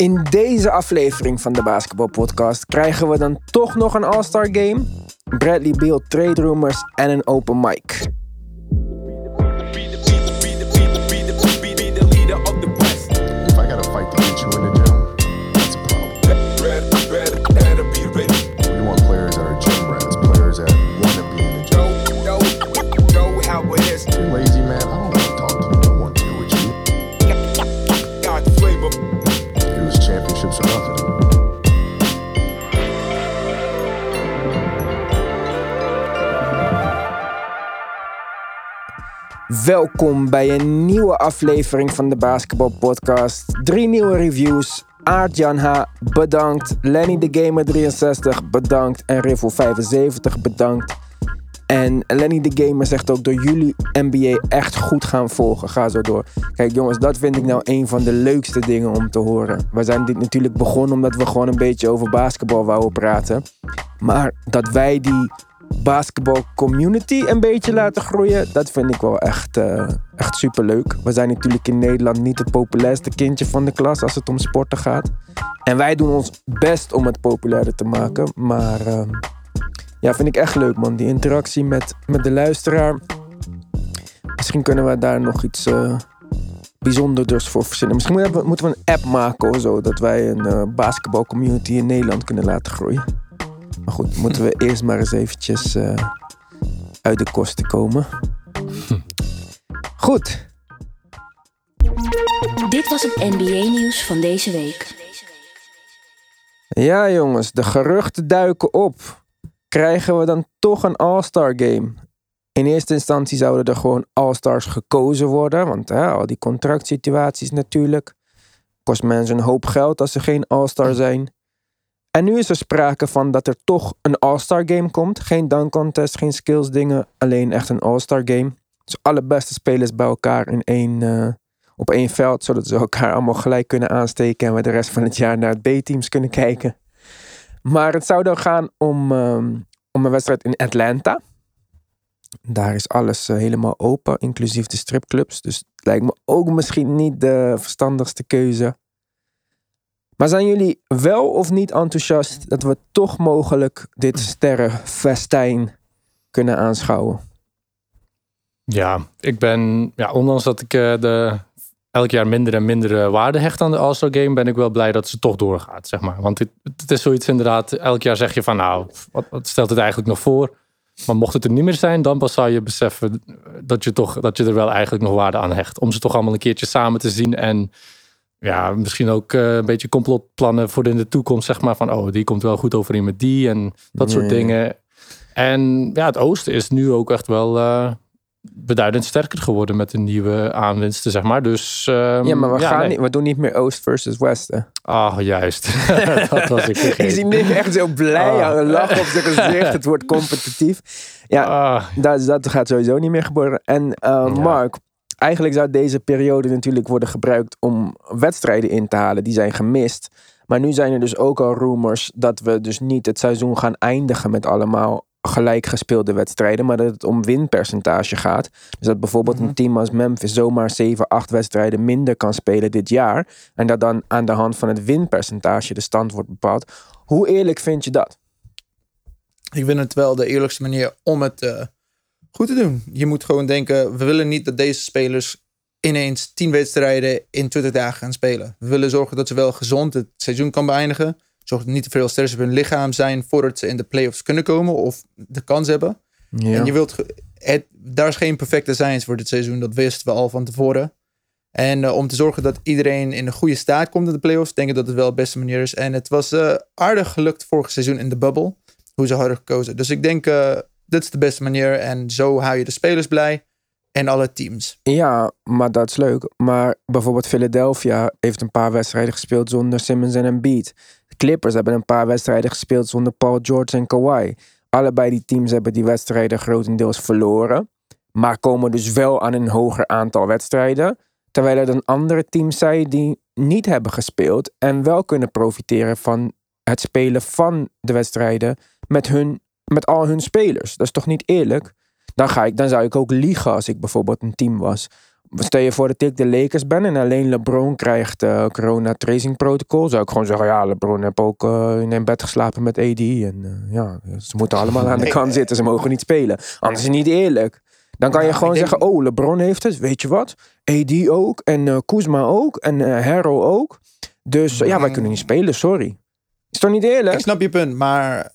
In deze aflevering van de Basketbalpodcast krijgen we dan toch nog een All-Star Game, Bradley Beal trade rumors en een open mic. Welkom bij een nieuwe aflevering van de Basketball Podcast. Drie nieuwe reviews. Aart-Jan H. bedankt. Lenny de Gamer 63 bedankt. En Riffle 75 bedankt. En Lenny de Gamer zegt ook door jullie NBA echt goed gaan volgen. Ga zo door. Kijk jongens, dat vind ik nou een van de leukste dingen om te horen. We zijn dit natuurlijk begonnen omdat we gewoon een beetje over basketbal wouden praten. Maar dat wij die basketbal community een beetje laten groeien, dat vind ik wel echt, eh, echt super leuk. We zijn natuurlijk in Nederland niet het populairste kindje van de klas als het om sporten gaat. En wij doen ons best om het populairder te maken. Maar ehm, ja, vind ik echt leuk man. Die interactie met, met de luisteraar. Misschien kunnen we daar nog iets uh, bijzonders voor verzinnen. Misschien moeten we, moeten we een app maken of zo. Dat wij een eh, basketbal community in Nederland kunnen laten groeien. Maar goed, moeten we eerst maar eens eventjes eh, uit de kosten komen. Goed. Dit was het NBA-nieuws van deze week. Ja jongens, de geruchten duiken op. Krijgen we dan toch een All-Star game? In eerste instantie zouden er gewoon All-Stars gekozen worden. Want hè, al die contractsituaties natuurlijk. Kost mensen een hoop geld als ze geen All-Star zijn. En nu is er sprake van dat er toch een All-Star game komt. Geen dunk contest, geen skills dingen. Alleen echt een All-Star game. Dus alle beste spelers bij elkaar in één, eh, op één veld. Zodat ze elkaar allemaal gelijk kunnen aansteken. En we de rest van het jaar naar het B-teams kunnen kijken. Maar het zou dan gaan om, ehm, om een wedstrijd in Atlanta. Daar is alles eh, helemaal open, inclusief de stripclubs. Dus het lijkt me ook misschien niet de verstandigste keuze. Maar zijn jullie wel of niet enthousiast dat we toch mogelijk dit sterrenfestijn kunnen aanschouwen? Ja, ik ben, ja, ondanks dat ik eh, de, elk jaar minder en minder eh, waarde hecht aan de All-Star Game, ben ik wel blij dat ze toch doorgaat, zeg maar. Want het, het is zoiets inderdaad, elk jaar zeg je van nou, wat, wat stelt het eigenlijk nog voor? Maar mocht het er niet meer zijn, dan pas zou je beseffen dat je, toch, dat je er wel eigenlijk nog waarde aan hecht. Om ze toch allemaal een keertje samen te zien en ja, misschien ook uh, een beetje complotplannen voor in de toekomst, zeg maar. Van, oh, die komt wel goed overeen met die en dat soort dingen. En ja, het oosten is nu ook echt wel uh, beduidend sterker geworden met de nieuwe aanwinsten, zeg maar. Dus, um, Ja, maar we, gaan nee. niet, we doen niet meer Oost versus West. Hè? Ah, juist. dat was ik vergeten. Ik zie Nick echt zo blij Ah. aan een lach op zijn gezicht. Het wordt competitief. Ja, Ah, dat, dat gaat sowieso niet meer gebeuren. En eh, Mark, eigenlijk zou deze periode natuurlijk worden gebruikt om wedstrijden in te halen. Die zijn gemist. Maar nu zijn er dus ook al rumors dat we dus niet het seizoen gaan eindigen met allemaal gelijk gespeelde wedstrijden, maar dat het om winpercentage gaat. Dus dat bijvoorbeeld een team als Memphis zomaar 7, 8 wedstrijden minder kan spelen dit jaar. En dat dan aan de hand van het winpercentage de stand wordt bepaald. Hoe eerlijk vind je dat? Ik vind het wel de eerlijkste manier om het eh, goed te doen. Je moet gewoon denken, we willen niet dat deze spelers ineens 10 wedstrijden in 20 dagen gaan spelen. We willen zorgen dat ze wel gezond het seizoen kan beëindigen. Zorg dat niet te veel stress op hun lichaam zijn voordat ze in de playoffs kunnen komen of de kans hebben. Ja. En je wilt, het, daar is geen perfecte science voor dit seizoen. Dat wisten we al van tevoren. En eh, om te zorgen dat iedereen in een goede staat komt in de playoffs, denk ik dat het wel de beste manier is. En het was eh, aardig gelukt vorig seizoen in de bubble, hoe ze hadden gekozen. Dus ik denk, eh dit is de beste manier. En zo hou je de spelers blij en alle teams. Ja, maar dat is leuk. Maar bijvoorbeeld Philadelphia heeft een paar wedstrijden gespeeld zonder Simmons en Embiid. De Clippers hebben een paar wedstrijden gespeeld zonder Paul George en Kawhi. Allebei die teams hebben die wedstrijden grotendeels verloren. Maar komen dus wel aan een hoger aantal wedstrijden. Terwijl er dan andere teams zijn die niet hebben gespeeld. En wel kunnen profiteren van het spelen van de wedstrijden met, hun, met al hun spelers. Dat is toch niet eerlijk? Dan, ga ik, dan zou ik ook liegen als ik bijvoorbeeld een team was. Stel je voor dat ik de Lakers ben en alleen LeBron krijgt eh, corona tracing protocol. Zou ik gewoon zeggen, ja, LeBron heeft ook eh, in een bed geslapen met AD. En eh, ja, ze moeten allemaal aan de kant nee. zitten. Ze mogen niet spelen. Anders is het niet eerlijk. Dan kan je gewoon denk- zeggen, oh, LeBron heeft het. Weet je wat? AD ook. En Kuzma ook. En Harrow ook. Dus eh, ja, wij kunnen niet spelen, sorry. Is toch niet eerlijk? Ik snap je punt, maar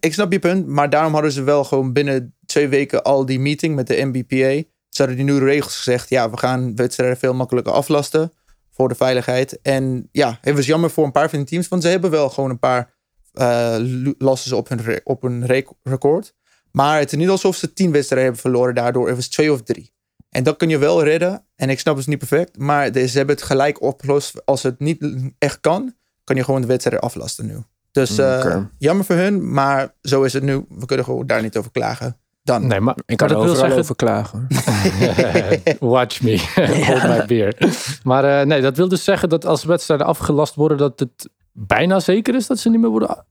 ik snap je punt, maar daarom hadden ze wel gewoon binnen twee weken al die meeting met de NBPA. Ze hadden die nieuwe regels gezegd. Ja, we gaan wedstrijden veel makkelijker aflasten voor de veiligheid. En ja, het was jammer voor een paar van die teams, want ze hebben wel gewoon een paar eh losses op hun, op hun rec- record. Maar het is niet alsof ze tien wedstrijden hebben verloren daardoor. Het was twee of drie. En dat kun je wel redden. En ik snap het niet perfect, maar ze hebben het gelijk opgelost. Als het niet echt kan, kan je gewoon de wedstrijden aflasten nu. Dus eh, Oké. jammer voor hun, maar zo is het nu. We kunnen gewoon daar niet over klagen. Dan. Nee, maar Ik kan er overal zeggen, over klagen. Watch me. Hold my beer. Maar eh, nee, dat wil dus zeggen dat als wedstrijden afgelast worden, dat het bijna zeker is dat ze niet meer worden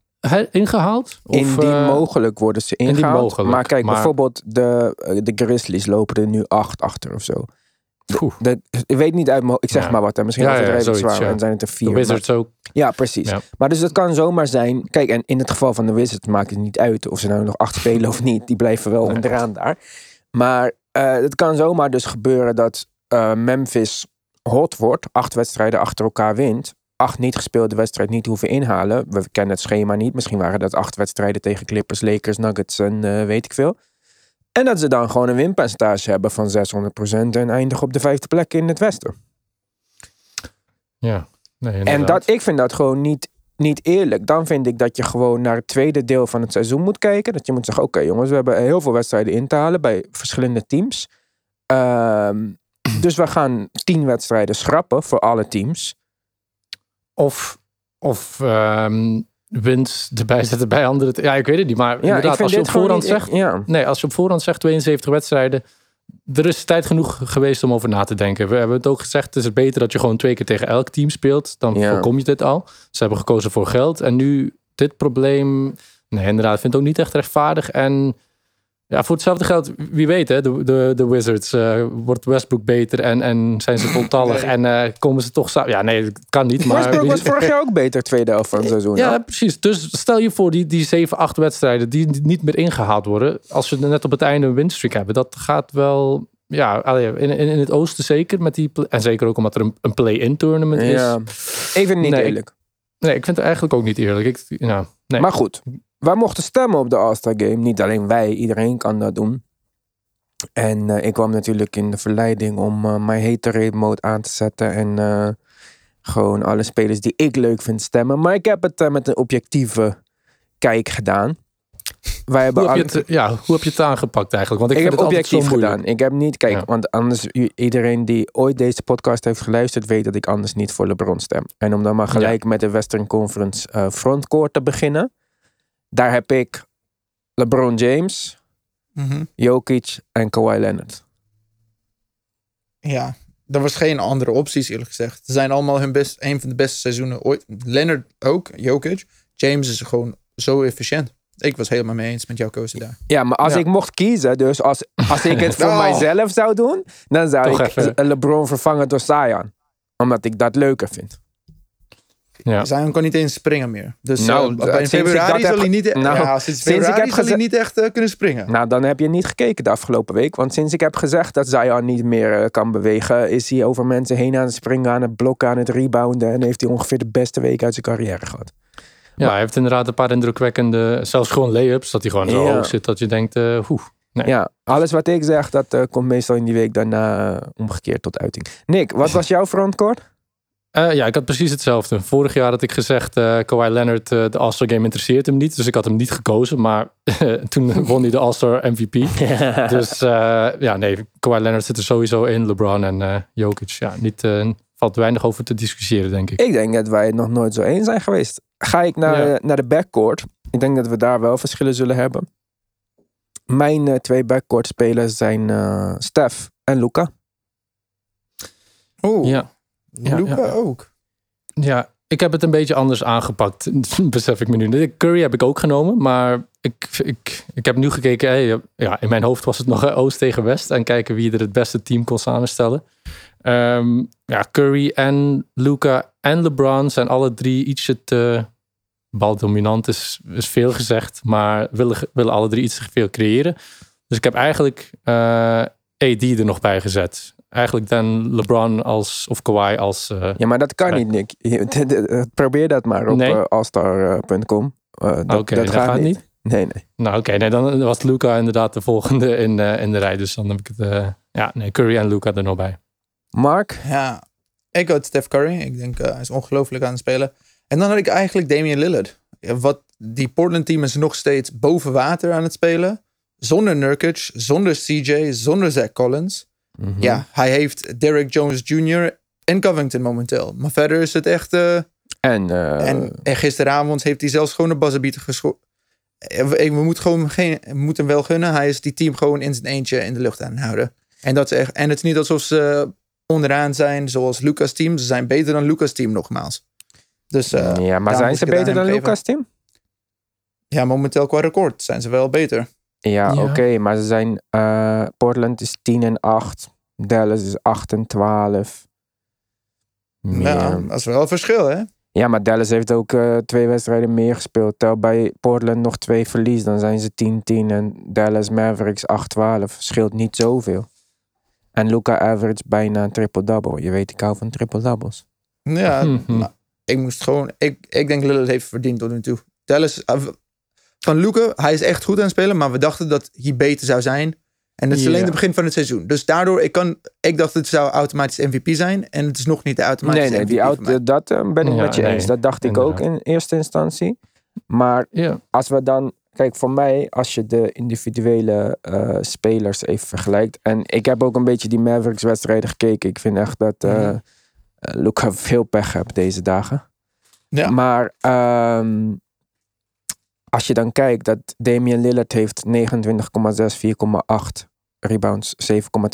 ingehaald? Of, Indien eh, mogelijk worden ze ingehaald. mogelijk, maar kijk, maar- bijvoorbeeld de, eh, de Grizzlies lopen er nu acht achter of zo. De, ik weet niet uit mijn Ik zeg Ja. maar wat. Hè. Misschien Ja, ja, overdrijven ik zoiets, zwaar. ja. En zijn het er vier. de maar- Wizards ook. Ja, precies. Ja. Maar dus het kan zomaar zijn. Kijk, en in het geval van de Wizards maakt het niet uit of ze nou nog acht spelen of niet. Die blijven wel onderaan daar. Maar eh, het kan zomaar dus gebeuren dat eh, Memphis hot wordt. Acht wedstrijden achter elkaar wint. Acht niet gespeelde wedstrijden niet hoeven inhalen. We kennen het schema niet. Misschien waren dat acht wedstrijden tegen Clippers, Lakers, Nuggets en eh, weet ik veel. En dat ze dan gewoon een winpercentage hebben van 600% en eindigen op de vijfde plek in het Westen. Ja. Nee, En dat, ik vind dat gewoon niet, niet eerlijk. Dan vind ik dat je gewoon naar het tweede deel van het seizoen moet kijken. Dat je moet zeggen, oké jongens, we hebben heel veel wedstrijden in te halen bij verschillende teams. Ehm, dus we gaan tien wedstrijden schrappen voor alle teams. Of, of ehm, winst erbij zetten bij andere. Ja, ik weet het niet. Maar Ja, inderdaad, als je op voorhand niet- zegt... Ja, Nee, als je op voorhand zegt 72 wedstrijden. Er is tijd genoeg geweest om over na te denken. We hebben het ook gezegd, het is beter dat je gewoon twee keer tegen elk team speelt. Dan Ja. voorkom je dit al. Ze hebben gekozen voor geld. En nu dit probleem... Nee, inderdaad, ik vind het ook niet echt rechtvaardig. En ja, voor hetzelfde geld, wie weet hè, de, de, de Wizards. eh, wordt Westbrook beter en, en zijn ze voltallig Nee. en eh, komen ze toch samen? Ja, nee, het kan niet. Maar Westbrook was vorig jaar ook beter, tweede helft van het seizoen. ja, precies. Dus stel je voor die, die 7, 8 wedstrijden die niet meer ingehaald worden. Als we net op het einde een winstreak hebben. Dat gaat wel... Ja, in, in, in het oosten zeker. Met die, en zeker ook omdat er een, een play-in tournament is. Ja. Even niet Nee, eerlijk. Nee, ik vind het eigenlijk ook niet eerlijk. Ik, ja, nee. Maar goed, wij mochten stemmen op de All-Star Game. Niet alleen wij, iedereen kan dat doen. En eh, ik kwam natuurlijk in de verleiding om eh, mijn haterade mode aan te zetten. En eh, gewoon alle spelers die ik leuk vind stemmen. Maar ik heb het met een objectieve kijk gedaan. Wij hebben hoe, heb je het, ja, hoe heb je het aangepakt eigenlijk? Want ik, heb het objectief gedaan. Ik heb niet, kijk, Ja. want anders, iedereen die ooit deze podcast heeft geluisterd, weet dat ik anders niet voor LeBron stem. En om dan maar gelijk met de Western Conference frontcourt te beginnen, daar heb ik LeBron James, Mhm. Jokic en Kawhi Leonard. Ja, er was geen andere opties eerlijk gezegd. Ze zijn allemaal hun best, een van de beste seizoenen ooit. Leonard ook, Jokic. James is gewoon zo efficiënt. Ik was helemaal mee eens met jouw keuze daar. Ja, maar als Ja. ik mocht kiezen, dus als, als ik het voor Oh. mijzelf zou doen, dan zou Toch ik even. LeBron vervangen door Zion. Omdat ik dat leuker vind. Ja. Zion kon niet eens springen meer. Dus Nou, d- in februari zal heb hij niet, nou, ja, sinds sinds ik februari heb zal hij geze- niet echt eh, kunnen springen. Nou, dan heb je niet gekeken de afgelopen week. Want sinds ik heb gezegd dat Zion niet meer eh, kan bewegen, is hij over mensen heen aan het springen, aan het blokken, aan het rebounden. En heeft hij ongeveer de beste week uit zijn carrière gehad. Ja, hij heeft inderdaad een paar indrukwekkende, zelfs gewoon lay-ups, dat hij gewoon zo Ja. hoog zit dat je denkt, eh hoe. Nee. Ja, alles wat ik zeg, dat eh, komt meestal in die week daarna eh, omgekeerd tot uiting. Nick, wat was jouw frontcourt? Eh, ja, ik had precies hetzelfde. Vorig jaar had ik gezegd, eh Kawhi Leonard, eh, de All-Star Game interesseert hem niet. Dus ik had hem niet gekozen, maar toen won hij de All-Star MVP. Dus eh, ja, nee, Kawhi Leonard zit er sowieso in. LeBron en Jokic, ja, niet, valt weinig over te discussiëren, denk ik. Ik denk dat wij het nog nooit zo eens zijn geweest. Ga ik naar, Ja. naar de backcourt. Ik denk dat we daar wel verschillen zullen hebben. Mijn twee backcourt spelers zijn eh Stef en Luca. Oeh, Ja, ja, Luca ja. ook. ja ik heb het een beetje anders aangepakt, besef ik me nu. Curry heb ik ook genomen, maar ik, ik, ik heb nu gekeken. Hey, ja, in mijn hoofd was het nog eh, Oost tegen West. En kijken wie er het beste team kon samenstellen. Ehm, ja, Curry en Luca en LeBron zijn alle drie ietsje te baldominant. Is, is veel gezegd, maar willen, willen alle drie iets te veel creëren. Dus ik heb eigenlijk uh, AD er nog bij gezet eigenlijk dan LeBron als, of Kawhi als... Uh, ja, maar dat kan niet, Nick. Probeer dat maar op nee. uh, allstar.com. Uh, dat, okay, dat, gaat, niet. niet. Nee, nee. Nou oké, nee, dan was Luca inderdaad de volgende in, in de rij. Dus dan heb ik het... ja, nee, Curry en Luca er nog bij. Mark? Ja, ik had Steph Curry. Ik denk hij is ongelooflijk aan het spelen. En dan had ik eigenlijk Damian Lillard. Wat, die Portland team is nog steeds boven water aan het spelen. Zonder Nurkic, zonder CJ, zonder Zach Collins. Mhm. Ja, hij heeft Derek Jones Jr. en Covington momenteel. Maar verder is het echt... Uh, en, uh, en, en, gisteravond heeft hij zelfs gewoon een buzzerbeater geschoten. Eh, we, moeten, gewoon geen, we moeten hem wel gunnen. Hij is die team gewoon in zijn eentje in de lucht aan houden. En, dat is echt, en het is niet alsof ze onderaan zijn zoals Lucas team. Ze zijn beter dan Lucas team nogmaals. Dus, uh, ja, maar zijn ze beter dan Lucas team? Ja, momenteel qua record zijn ze wel beter. Ja, oké, maar ze zijn. Uh, Portland is 10 en 8. Dallas is 8 en 12. Ja, dat is wel een verschil, hè? Ja, maar Dallas heeft ook uh, twee wedstrijden meer gespeeld. Tel bij Portland nog twee verlies, dan zijn ze 10-10. En Dallas Mavericks 8-12. Scheelt niet zoveel. En Luca average bijna een triple-double. Je weet, ik hou van triple-doubles. Ja, nou, ik moest gewoon... Ik, ik denk Lillard heeft verdiend tot nu toe. Dallas, van Luca, hij is echt goed aan het spelen, maar we dachten dat hij beter zou zijn. En het is alleen het begin van het seizoen. Dus daardoor, ik, kan, ik dacht het zou automatisch MVP zijn. En het is nog niet de automatische nee, nee, die auto, dat uh, ben ik met je eens. Dat dacht ik ook in eerste instantie. Maar als we dan, kijk voor mij, als je de individuele uh, spelers even vergelijkt. En ik heb ook een beetje die Mavericks wedstrijden gekeken. Ik vind echt dat uh, Luca veel pech heeft deze dagen. Ja. Maar um, als je dan kijkt dat Damian Lillard heeft 29,6, 4,8 rebounds,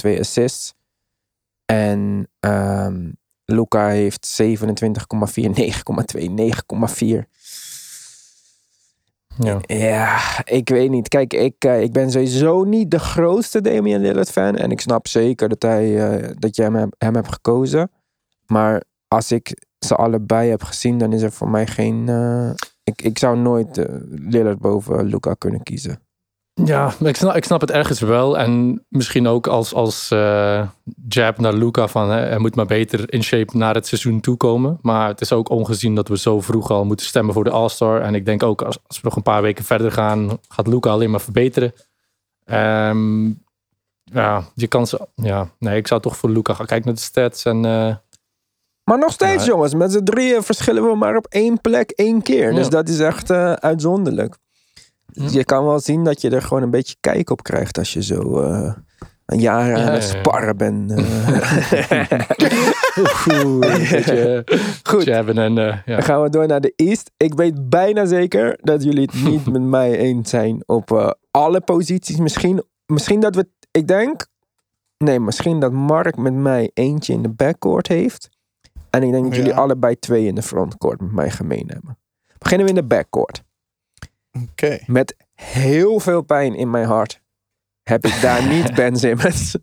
7,2 assists. En um, Luca heeft 27,4, 9,2, 9,4. Ja. ja, ik weet niet. Kijk, ik, uh, ik ben sowieso niet de grootste Damian Lillard fan. En ik snap zeker dat, hij, uh, dat jij hem, hem hebt gekozen. Maar als ik ze allebei heb gezien, dan is er voor mij geen... Uh, ik, ik zou nooit uh, Lillard boven Luca kunnen kiezen. Ja, ik snap, ik snap het ergens wel. En misschien ook als, als uh, jab naar Luca van hè, hij moet maar beter in shape naar het seizoen toekomen. Maar het is ook ongezien dat we zo vroeg al moeten stemmen voor de All-Star. En ik denk ook als, we nog een paar weken verder gaan, gaat Luca alleen maar verbeteren. Um, ja, je kan ze. Ja, nee, ik zou toch voor Luca gaan kijken naar de stats en uh, maar nog steeds, jongens, met z'n drieën verschillen we maar op één plek één keer. Dus dat is echt uh, uitzonderlijk. Je kan wel zien dat je er gewoon een beetje kijk op krijgt als je zo uh, een jaar aan het sparren bent. Uh. Goed. En, Dan gaan we door naar de East. Ik weet bijna zeker dat jullie het niet met mij eens zijn op alle posities. Misschien, misschien dat we, ik denk, nee, misschien dat Mark met mij eentje in de backcourt heeft. En ik denk dat jullie allebei twee in de frontcourt met mij gemeen hebben. Beginnen we in de backcourt. Oké. Met heel veel pijn in mijn hart heb ik daar niet Ben Simmons.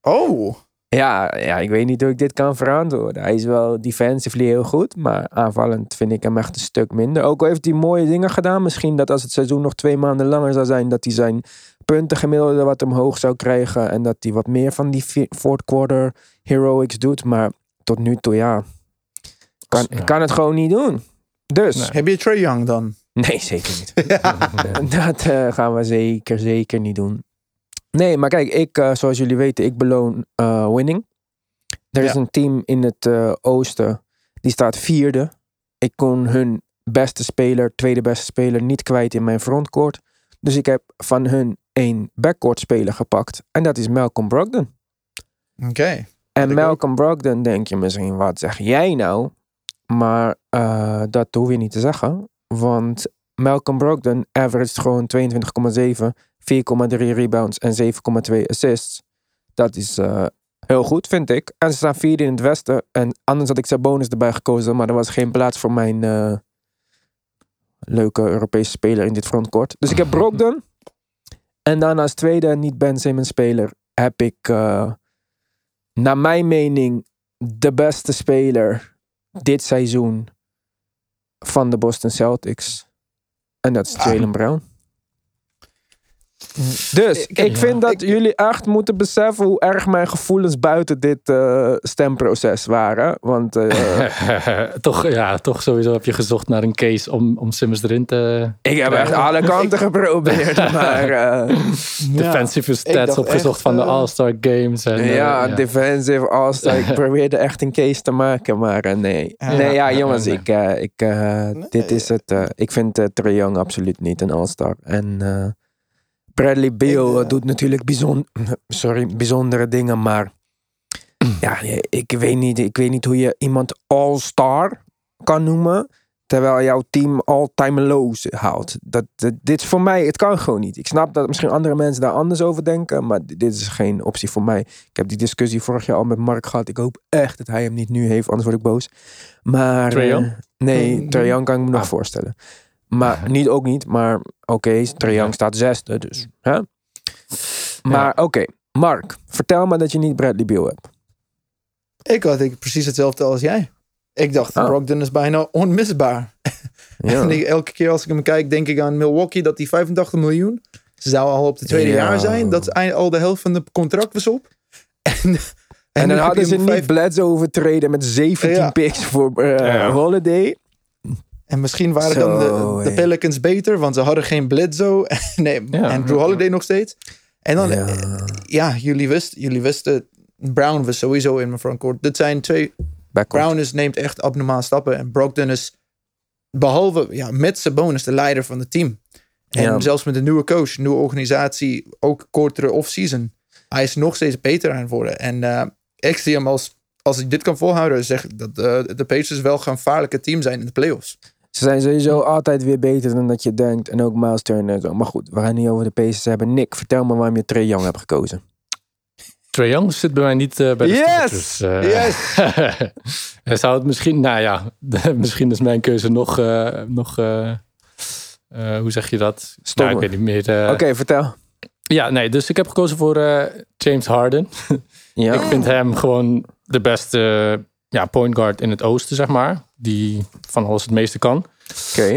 Oh. Ja, ja, ik weet niet hoe ik dit kan verantwoorden. Hij is wel defensively heel goed, maar aanvallend vind ik hem echt een stuk minder. Ook al heeft hij mooie dingen gedaan. Misschien dat als het seizoen nog twee maanden langer zou zijn, dat hij zijn punten gemiddelde wat omhoog zou krijgen. En dat hij wat meer van die fourth quarter heroics doet. Maar tot nu toe, ja. Kan, ja. kan het gewoon niet doen. Dus. Heb je Trey Young dan? Nee, zeker niet. Dat uh, gaan we zeker, zeker niet doen. Nee, maar kijk, ik, uh, zoals jullie weten, ik beloon uh, winning. Er is een team in het oosten, die staat vierde. Ik kon hun beste speler, tweede beste speler, niet kwijt in mijn frontcourt. Dus ik heb van hun één backcourt speler gepakt. En dat is Malcolm Brogdon. Oké. En Malcolm Brogdon denk je misschien, wat zeg jij nou? Maar uh, dat hoef je niet te zeggen. Want Malcolm Brogdon averaged gewoon 22,7, 4,3 rebounds en 7,2 assists. Dat is uh, Heel goed, vind ik. En ze staan vierde in het westen. En anders had ik Sabonis erbij gekozen. Maar er was geen plaats voor mijn eh, leuke Europese speler in dit frontcourt. Dus ik heb Brogdon. En dan als tweede, niet Ben Simmons speler, heb ik eh, naar mijn mening de beste speler dit seizoen van de Boston Celtics. En dat is Jalen Brown. Dus Ik- ik, vind dat ik- jullie echt moeten beseffen hoe erg mijn gevoelens buiten dit eh, stemproces waren. Want eh, toch, ja, toch sowieso heb je gezocht naar een case om, om Simmons erin te... ik heb echt alle kanten geprobeerd. Maar eh, defensive dacht stats opgezocht echt, van de All-Star Games. En, eh, ja, defensive all-star. Ik probeerde echt een case te maken, maar nee. Ja. nee, ja, Ja, jongens, nee. ik, ik, dit is het. ik vind uh, Trae Young absoluut niet een all-star. En eh, Bradley Beal eh, doet natuurlijk bijzon sorry, bijzondere dingen, maar ja, ik weet, niet, ik weet niet hoe je iemand all-star kan noemen. Terwijl jouw team all-time lows haalt. Dat, dat- dit is voor mij, het kan gewoon niet. Ik snap dat misschien andere mensen daar anders over denken. Maar dit is geen optie voor mij. Ik heb die discussie vorig jaar al met Mark gehad. Ik hoop echt dat hij hem niet nu heeft, anders word ik boos. Maar. Young? eh, nee, Young kan ik me nog Ah. voorstellen. Maar niet ook niet. Maar oké, Trae Young staat zesde. Dus. Hè? Maar oké, Mark, vertel me dat je niet Bradley Beal hebt. Ik had ik precies hetzelfde als jij. Ik dacht, Oh. Brogdon is bijna onmisbaar. Ja. En ik- elke keer als ik hem kijk, denk ik aan Milwaukee, dat die 85 miljoen. Ze zou al op de tweede Ja. jaar zijn. Dat is eind- al de helft van de contract was op. En, en, dan hadden ze niet vijf- Bledsoe overtreden met 17 Ja. picks voor eh, Ja. Holiday. En misschien waren Zo, dan de, de. Pelicans beter, want ze hadden geen Bledsoe. nee, Ja. en Drew Holiday nog steeds. En dan, Ja. ja, ja jullie, wisten, jullie wisten, Brown was sowieso in mijn frontcourt. Dit zijn twee, Backcourt. Brown is, neemt echt abnormaal stappen. En Brogdon is, behalve, ja, met zijn bonus, de leider van het team. En Ja. zelfs met een nieuwe coach, nieuwe organisatie, ook kortere off-season. Hij is nog steeds beter aan het worden. En eh, ik zie hem als, als hij dit kan volhouden, zeg ik dat eh, de Pacers wel gaan gevaarlijke team zijn in de playoffs. Ze zijn sowieso altijd weer beter dan dat je denkt. En ook Miles Turner en zo. Maar goed, we gaan niet over de Pacers hebben. Nick, vertel me waarom je Trae Young hebt gekozen. Trae Young zit bij mij niet eh, bij de Yes! starters. eh. Yes! Hij zou het misschien, nou ja, misschien is mijn keuze nog, eh, nog hoe zeg je dat? Stommer. Nou, ik weet niet meer. Oké, vertel. Ja, nee, dus ik heb gekozen voor James Harden. Ja. Ik vind hem gewoon de beste ja, point guard in het oosten, zeg maar. Die van alles het meeste kan.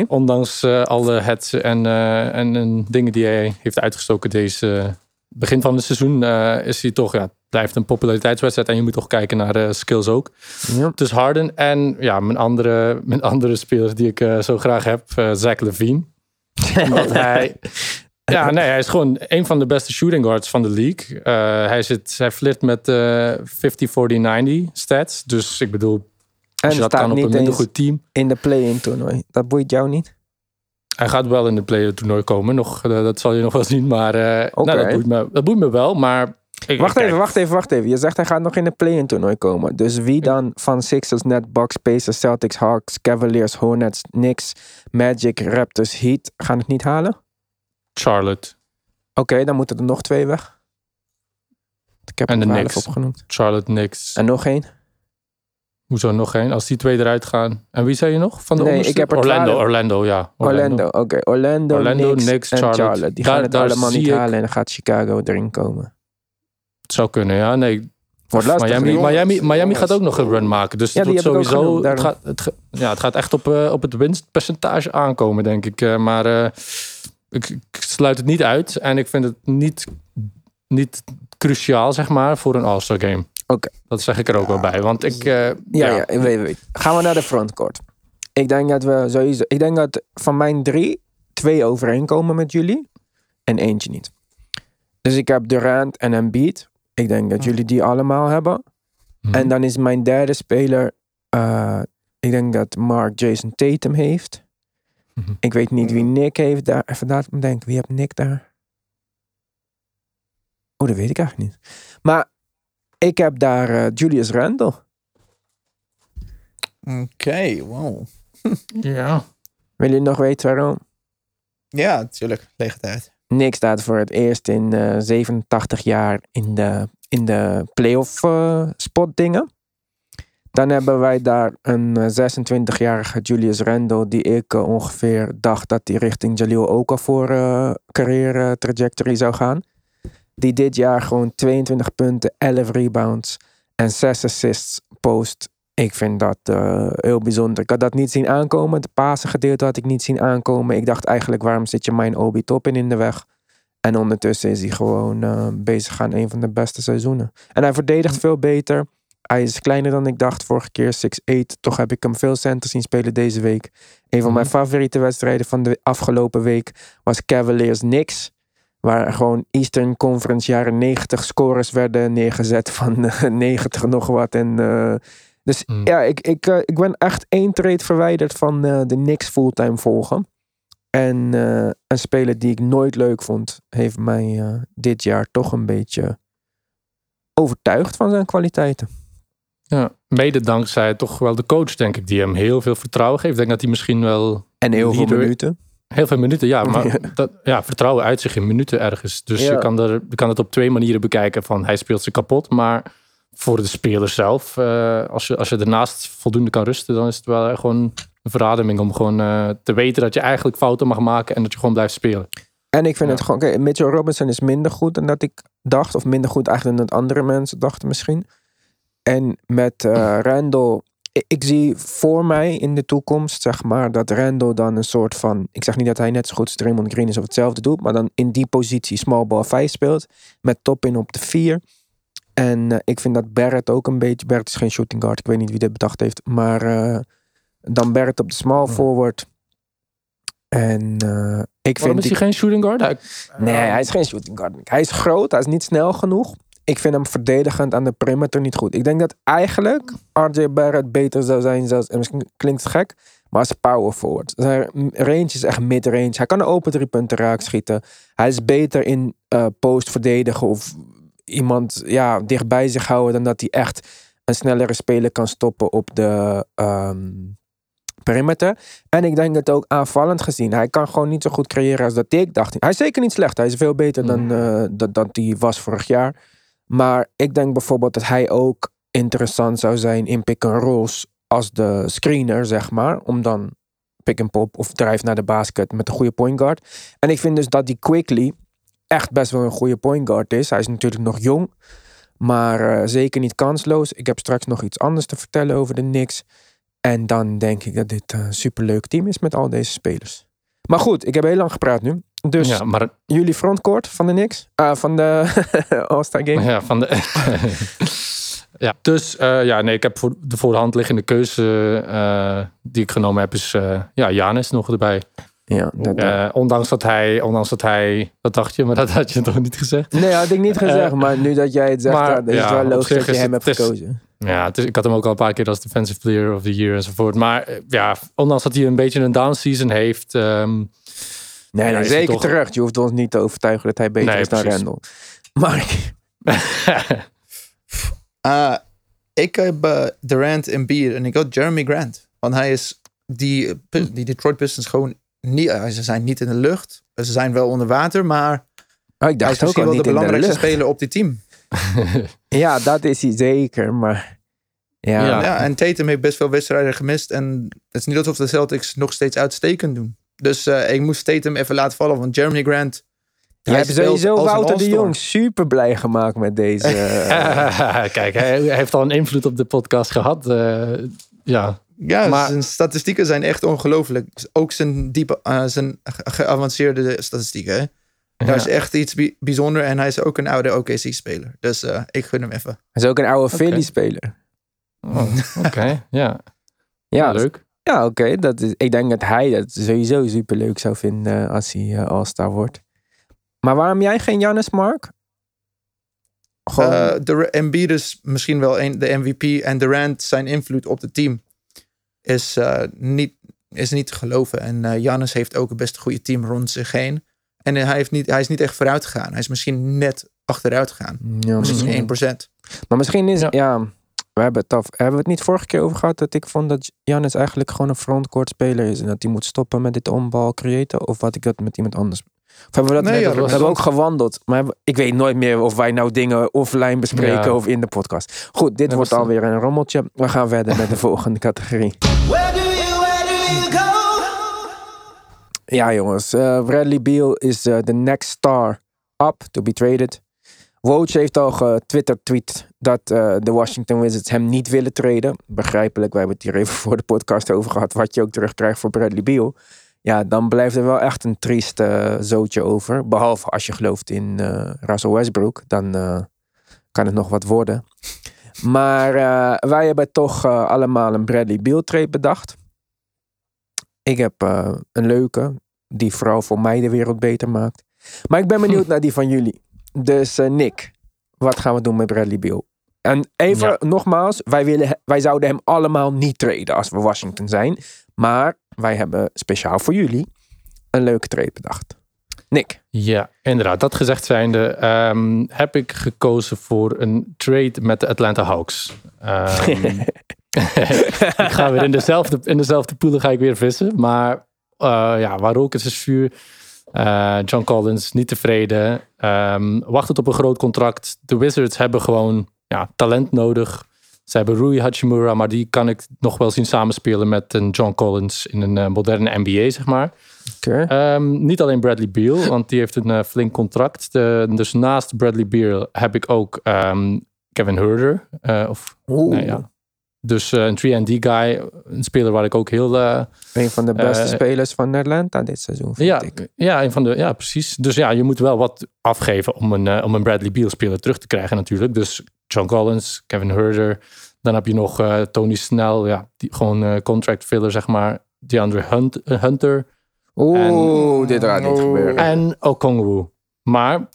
Ondanks eh, alle hets en, eh, en, en dingen die hij heeft uitgestoken deze eh, begin van het seizoen, eh, is hij toch, ja, het blijft een populariteitswedstrijd en je moet toch kijken naar skills ook. Dus Harden en ja, mijn andere, mijn andere speler die ik zo graag heb, Zach Levine. Hij, ja, nee, hij is gewoon een van de beste shooting guards van de league. Eh, hij, zit, hij flirt met eh 50-40-90 stats. Dus ik bedoel, En staat kan op een minder goed team. in de play-in toernooi. Dat boeit jou niet? Hij gaat wel in de play toernooi komen. Nog, eh, dat zal je nog wel zien. Maar eh, Oké. nou, dat, boeit me, dat boeit me wel. Maar ik, Wacht even, wacht even, wacht even. Je zegt hij gaat nog in de play-in toernooi komen. Dus wie dan van Sixers, Net, Bucks, Pacers, Celtics, Hawks, Cavaliers, Hornets, Knicks, Magic, Raptors, Heat gaan het niet halen? Oké, Charlotte. dan moeten er nog twee weg. Ik heb En de 12 Knicks. opgenoemd. Charlotte, Knicks. En nog één? Hoezo nog één? Als die twee eruit gaan. En wie zei je nog? Van de Nee, ik heb Orlando, 12. Orlando, ja. Orlando, oké. Orlando, Orlando, Knicks, Knicks, en Charlotte. Charlotte. Die Daar- gaan het allemaal niet ik- halen en dan gaat Chicago erin komen. Het zou kunnen, ja. Nee. Miami, Miami, Miami jongens. gaat ook nog een run maken. Dus Ja, het wordt sowieso. genoemd, het, gaat, het, ja, het gaat echt op, eh, op het winstpercentage aankomen, denk ik. Eh, maar eh, ik, ik sluit het niet uit. En ik vind het niet, niet cruciaal, zeg maar, voor een All-Star game. Oké. Dat zeg ik er ook wel bij. Want ik. eh, Ja, ja, ik weet, weet. Gaan we naar de frontcourt. Ik denk dat we sowieso. Ik denk dat van mijn drie twee overeenkomen met jullie en eentje niet. Dus ik heb Durant en Embiid. Ik denk dat jullie die allemaal hebben. Mhm. En dan is mijn derde speler. eh, ik denk dat Mark Jason Tatum heeft. Mhm. Ik weet niet wie Nick heeft daar. Even laat me denken. Wie heeft Nick daar? Oh, dat weet ik eigenlijk niet. Maar ik heb daar eh, Julius Randle. Oké, wow. Ja. Wil je nog weten waarom? Ja, natuurlijk. Uit. Nick staat voor het eerst in eh 87 jaar in de, in de playoff eh, spot dingen. Dan hebben wij daar een eh, 26-jarige Julius Randle, die ik eh, ongeveer dacht dat hij richting Jaleel Okafor eh carrière trajectory zou gaan. Die dit jaar gewoon 22 punten, 11 rebounds en 6 assists post. Ik vind dat eh, heel bijzonder. Ik had dat niet zien aankomen. Het Pasen gedeelte had ik niet zien aankomen. Ik dacht eigenlijk, waarom zit je mijn Obi Toppin in de weg? En ondertussen is hij gewoon eh, bezig aan een van de beste seizoenen. En hij verdedigt veel beter. Hij is kleiner dan ik dacht vorige keer, 6'8. Toch heb ik hem veel center zien spelen deze week. Een van mijn favoriete wedstrijden van de afgelopen week was Cavaliers Knicks. Waar gewoon Eastern Conference jaren 90 scores werden neergezet van eh, 90 nog wat. En, eh, dus Mm. ja, ik, ik, eh, ik ben echt één trade verwijderd van de Knicks fulltime volgen. En een speler die ik nooit leuk vond, heeft mij dit jaar toch een beetje overtuigd van zijn kwaliteiten. Ja, mede dankzij toch wel de coach, denk ik, die hem heel veel vertrouwen geeft. Ik denk dat hij misschien wel En heel veel minuten. heel veel minuten, ja, Ja. maar dat, ja, vertrouwen uit zich in minuten ergens. Dus Ja. je, kan er, je kan het op twee manieren bekijken van hij speelt ze kapot, maar voor de speler zelf, eh, als, je, als je ernaast voldoende kan rusten, dan is het wel gewoon een verademing om gewoon eh, te weten dat je eigenlijk fouten mag maken en dat je gewoon blijft spelen. En ik vind Ja. het gewoon... Kijk, Mitchell Robinson is minder goed dan dat ik dacht. Of minder goed eigenlijk dan dat andere mensen dachten misschien. En met Randall... Ik, ik zie voor mij in de toekomst, zeg maar, dat Randall dan een soort van... Ik zeg niet dat hij net zo goed als Draymond Green is of hetzelfde doet. Maar dan in die positie small ball 5 speelt. Met top in op de 4. En eh, ik vind dat Barrett ook een beetje... Barrett is geen shooting guard. Ik weet niet wie dit bedacht heeft. Maar eh, dan Barrett op de small forward. En ik Waarom vind... is die- hij geen shooting guard? Hij- Nee, hij is geen shooting guard. Hij is groot, hij is niet snel genoeg. Ik vind hem verdedigend aan de perimeter niet goed. Ik denk dat eigenlijk RJ Barrett beter zou zijn, zelfs, en misschien klinkt het gek, maar als power forward. Zijn range is echt mid-range. Hij kan een open drie punten raak schieten. Hij is beter in eh, post verdedigen of iemand ja, dichtbij zich houden dan dat hij echt een snellere speler kan stoppen op de ehm, perimeter. En ik denk het ook aanvallend gezien. Hij kan gewoon niet zo goed creëren als dat ik dacht. Hij is zeker niet slecht. Hij is veel beter dan dat, dat hij was vorig jaar. Maar ik denk bijvoorbeeld dat hij ook interessant zou zijn in pick-and-rolls als de screener, zeg maar. Om dan pick-and-pop of drive naar de basket met een goede point guard. En ik vind dus dat die Quickly echt best wel een goede point guard is. Hij is natuurlijk nog jong, maar eh, zeker niet kansloos. Ik heb straks nog iets anders te vertellen over de Knicks. En dan denk ik dat dit een superleuk team is met al deze spelers. Maar goed, ik heb heel lang gepraat nu. Dus ja, maar jullie frontcourt van de Knicks? Ah, van de All-Star Game? Ja, van de. ja, dus eh, ja, nee, ik heb voor de voor de hand liggende keuze eh, die ik genomen heb, is eh ja, Janis nog erbij. Ja, dat, Eh, ondanks dat hij, ondanks dat hij, dat dacht je, maar dat had je toch niet gezegd. Nee, had ik niet gezegd, maar nu dat jij het zegt, maar, dan is het wel logisch dat je hem hebt gekozen. Ja, is, ik had hem ook al een paar keer als Defensive Player of the Year enzovoort. Maar ja, ondanks dat hij een beetje een down season heeft. ehm, Nee, zeker toch- terecht. Je hoeft ons niet te overtuigen dat hij beter Nee, is dan precies. Randall. Maar ik heb eh, Durant en Beer en ik had Jeremy Grant. Want hij is die, eh, Pi- die Detroit Pistons gewoon niet, eh, ze zijn niet in de lucht. Ze zijn wel onder water, maar oh, ik hij is ook misschien wel de in belangrijkste speler op dit team. Ja, dat is hij zeker, maar... Ja, Ja. Ja, en Tatum heeft best veel wedstrijden gemist. En het is niet alsof de Celtics nog steeds uitstekend doen. Dus eh, ik moest Tatum even laten vallen. Want Jeremy Grant... je hij hebt speelt sowieso Wouter de. Jong super blij gemaakt met deze... Kijk, hij heeft al een invloed op de podcast gehad. eh, ja, Ja, Maar- zijn statistieken zijn echt ongelooflijk. Ook zijn, diepe, eh, zijn ge- geavanceerde statistieken. Hè? Daar is echt iets bi- bijzonder. En hij is ook een oude OKC-speler. Dus eh, ik gun hem even. hij is ook een oude Philly-speler. Oh, oké, ja. Ja, leuk. Ja, oké. dat is. Ik denk dat hij dat sowieso super leuk zou vinden als hij eh, All-Star wordt. Maar waarom jij geen Jannis, Mark? Gewoon, Eh de Embiid is misschien wel een, de MVP. En Durant, zijn invloed op het team is, eh, niet, is niet te geloven. En eh Giannis heeft ook een best goede team rond zich heen. En hij, heeft niet, hij is niet echt vooruit gegaan. Hij is misschien net achteruit gegaan. ja, Misschien 1%. Maar misschien is Ja. ja. We hebben het af. Hebben we het niet vorige keer over gehad dat ik vond dat Jannis eigenlijk gewoon een frontcourt speler is en dat hij moet stoppen met dit onbal creëren? Of had ik dat met iemand anders? Of hebben we dat Nee, net ja, we dat hebben ook gewandeld. Maar hebben- ik weet nooit meer of wij nou dingen offline bespreken Ja. of in de podcast. Goed, dit Ja, wordt alweer een rommeltje. We gaan verder met de volgende categorie. Ja, jongens. eh, Bradley Beal is eh, the next star up to be traded. Woj heeft al getwitterd dat eh, de Washington Wizards hem niet willen traden. Begrijpelijk, we hebben het hier even voor de podcast over gehad. Wat je ook terugkrijgt voor Bradley Beal. Ja, dan blijft er wel echt een triest eh, zootje over. Behalve als je gelooft in eh Russell Westbrook. Dan kan het nog wat worden. Maar wij hebben toch allemaal een Bradley Beal trade bedacht. Ik heb een leuke, die vooral voor mij de wereld beter maakt. Maar ik ben benieuwd naar die van jullie. Dus eh, Nick, wat gaan we doen met Bradley Beal? En even Ja. nogmaals, wij, willen, wij zouden hem allemaal niet traden als we Washington zijn. Maar wij hebben speciaal voor jullie een leuke trade bedacht. Nick. Ja, inderdaad. Dat gezegd zijnde ehm, heb ik gekozen voor een trade met de Atlanta Hawks. Ehm, ik ga weer in dezelfde, in dezelfde poelen ga ik weer vissen. Maar eh, ja, waar rook is, is vuur. Eh, John Collins niet tevreden. Ehm wacht het op een groot contract. De Wizards hebben gewoon ja, talent nodig. Ze hebben Rui Hachimura, maar die kan ik nog wel zien samenspelen met een John Collins in een eh, moderne NBA, zeg maar. Ehm, niet alleen Bradley Beal, want die heeft een eh, flink contract. De- dus naast Bradley Beal heb ik ook ehm, Kevin Herder. of, nee, ja. Dus eh, een 3D guy, een speler waar ik ook heel... eh, Een van de beste Eh, spelers van Atlanta dit seizoen, vind ja, ik. ja, een van de, ja, precies. Dus ja, je moet wel wat afgeven om een, om een Bradley Beal speler terug te krijgen natuurlijk. Dus John Collins, Kevin Herder. Dan heb je nog eh, Tony Snell, ja, die, gewoon contract filler zeg maar. DeAndre Hunt, Hunter Oeh, dit gaat niet Oeh. gebeuren. en Okongwu. Maar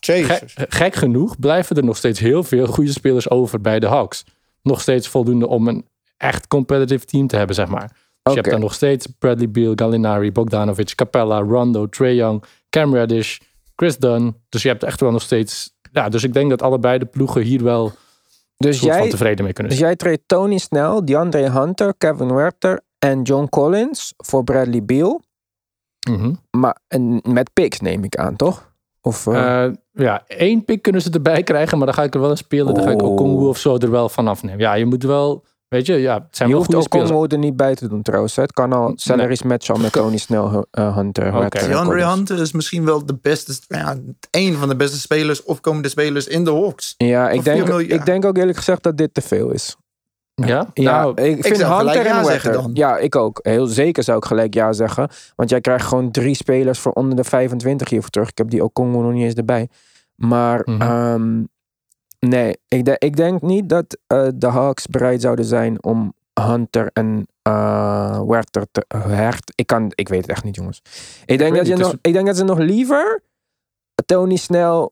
gek genoeg blijven er nog steeds heel veel goede spelers over bij de Hawks. Nog steeds voldoende om een echt competitive team te hebben, zeg maar. Dus je hebt dan nog steeds Bradley Beal, Gallinari, Bogdanovic, Capella, Rondo, Trae Young, Cam Reddish, Chris Dunn. Dus je hebt echt wel nog steeds... Ja, dus ik denk dat allebei de ploegen hier wel Dus soort van jij, tevreden mee kunnen dus jij treedt Tony Snell, DeAndre Hunter, Kevin Werther en John Collins voor Bradley Beal. Mhm. Maar en met picks neem ik aan, toch? Of, eh, Eh, ja, één pick kunnen ze erbij krijgen, maar dan ga ik er wel een spelen. Dan ga ik Oh. Okongwu of zo er wel vanaf nemen. Ja, je moet wel... Weet je, ja, het zijn je wel hoeft ook. Congo er niet bij te doen trouwens. hè. Het kan al salaries matchen al met Tony Snell, eh, Hunter, en DeAndre. Hunter is misschien wel de beste, ja, een van de beste spelers, opkomende spelers in de Hawks. Ja, ik denk, ik denk ook eerlijk gezegd dat dit te veel is. Ja? Ja, Nou, ik vind zou Hunter gelijk ja zeggen dan. Ja, ik ook. Heel zeker zou ik gelijk ja zeggen. Want jij krijgt gewoon drie spelers voor onder de 25 hiervoor terug. Ik heb die Okongo nog niet eens erbij. Maar Mhm. ehm, nee, ik, de- ik denk niet dat eh, de Hawks bereid zouden zijn om Hunter en eh Werther te hert. Ik, kan, ik weet het echt niet, jongens. Ik denk, dat, je nog, ik denk dat ze nog liever Tony Snell,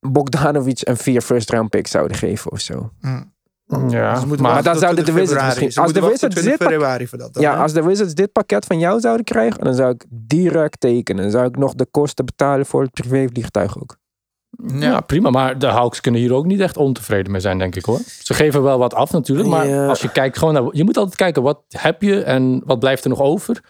Bogdanovic en vier first round picks zouden geven of zo. ja, Dus we moeten maar dan zouden de 20 Wizards misschien- Ze als de Wizards tot 20 dit februari voor dat. dan, Ja, hè? als de Wizards dit pakket van jou zouden krijgen, dan zou ik direct tekenen. Dan zou ik nog de kosten betalen voor het privévliegtuig ook. Ja. prima. Maar de Hawks kunnen hier ook niet echt ontevreden mee zijn, denk ik hoor. Ze geven wel wat af natuurlijk. Maar Ja. als je kijkt gewoon naar... Je moet altijd kijken, wat heb je en wat blijft er nog over?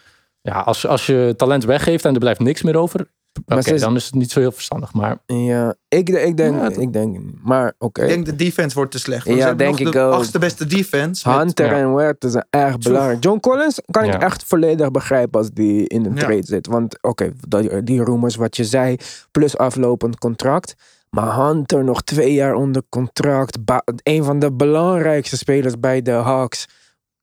Ja, als, als je talent weggeeft en er blijft niks meer over... Oké, is- dan is het niet zo heel verstandig. Maar Ja, ik, ik denk, Ja, ik denk, maar oké. Ik denk de defense wordt te slecht. want Ja, ze denk nog ik de ook. achtste beste defense. met- Hunter ja. en Werther zijn erg belangrijk. John Collins kan ik echt volledig begrijpen als die in een Ja. trade zit. Want oké, die, die rumors wat je zei, plus aflopend contract. Maar Hunter nog twee jaar onder contract. Ba- een van de belangrijkste spelers bij de Hawks.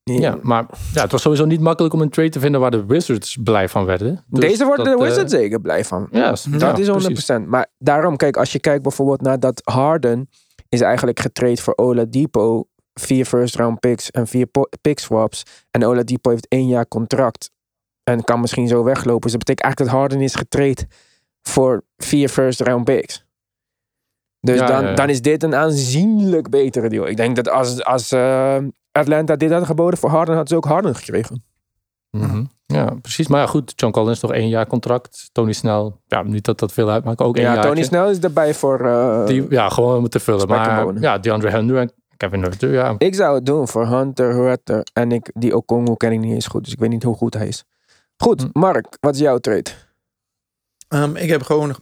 Ja, maar ja, het was sowieso niet makkelijk om een trade te vinden waar de Wizards blij van werden. Dus Deze worden dat, de eh, Wizards zeker blij van. Ja, Dat ja, is 100%. precies. Maar daarom, kijk, als je kijkt bijvoorbeeld naar dat Harden is eigenlijk getraind voor Oladipo. Vier first round picks en vier pick swaps. En Oladipo heeft één jaar contract. En kan misschien zo weglopen. Dus dat betekent eigenlijk dat Harden is getraind voor vier first round picks. Dus Ja, dan, ja, ja. dan is dit een aanzienlijk betere deal. Ik denk dat als, als eh, Atlanta dit had geboden voor Harden, had ze ook Harden gekregen. Mhm. Ja, precies. Maar ja, goed. John Collins nog één jaar contract. Tony Snell, ja, niet dat dat veel uitmaakt. Ook één Ja, jaar. Tony Snell is erbij voor... eh, Die, ja, gewoon om het te vullen. Maar ja, DeAndre Hunter en Kevin Hunter, ja. Ik zou het doen voor Hunter, Huerter en ik, die Okongo ken ik niet eens goed, dus ik weet niet hoe goed hij is. Goed, Hm. Mark, wat is jouw trade? Ehm, ik heb gewoon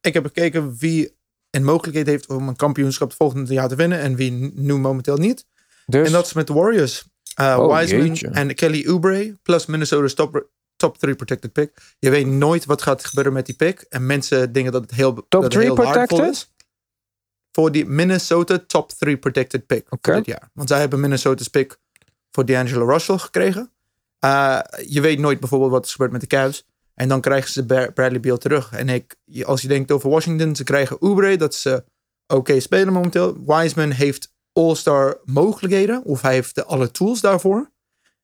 ik heb gekeken wie een mogelijkheid heeft om een kampioenschap het volgende jaar te winnen en wie nu momenteel niet. Dus, En dat is met de Warriors. Uh, Oh, Wiseman jeetje. en Kelly Oubre plus Minnesota's top, top 3 protected pick. Je weet nooit wat gaat gebeuren met die pick. En mensen denken dat het heel, dat het three heel waardevol protected? is. Voor die Minnesota top 3 protected pick Oké. voor dit jaar. Want zij hebben Minnesota's pick voor D'Angelo Russell gekregen. Uh, je weet nooit bijvoorbeeld wat er gebeurt met de Cavs. En dan krijgen ze Bra- Bradley Beal terug. En ik, als je denkt over Washington, ze krijgen Oubre, dat ze oké spelen momenteel. Wiseman heeft all-star mogelijkheden, of hij heeft de, alle tools daarvoor.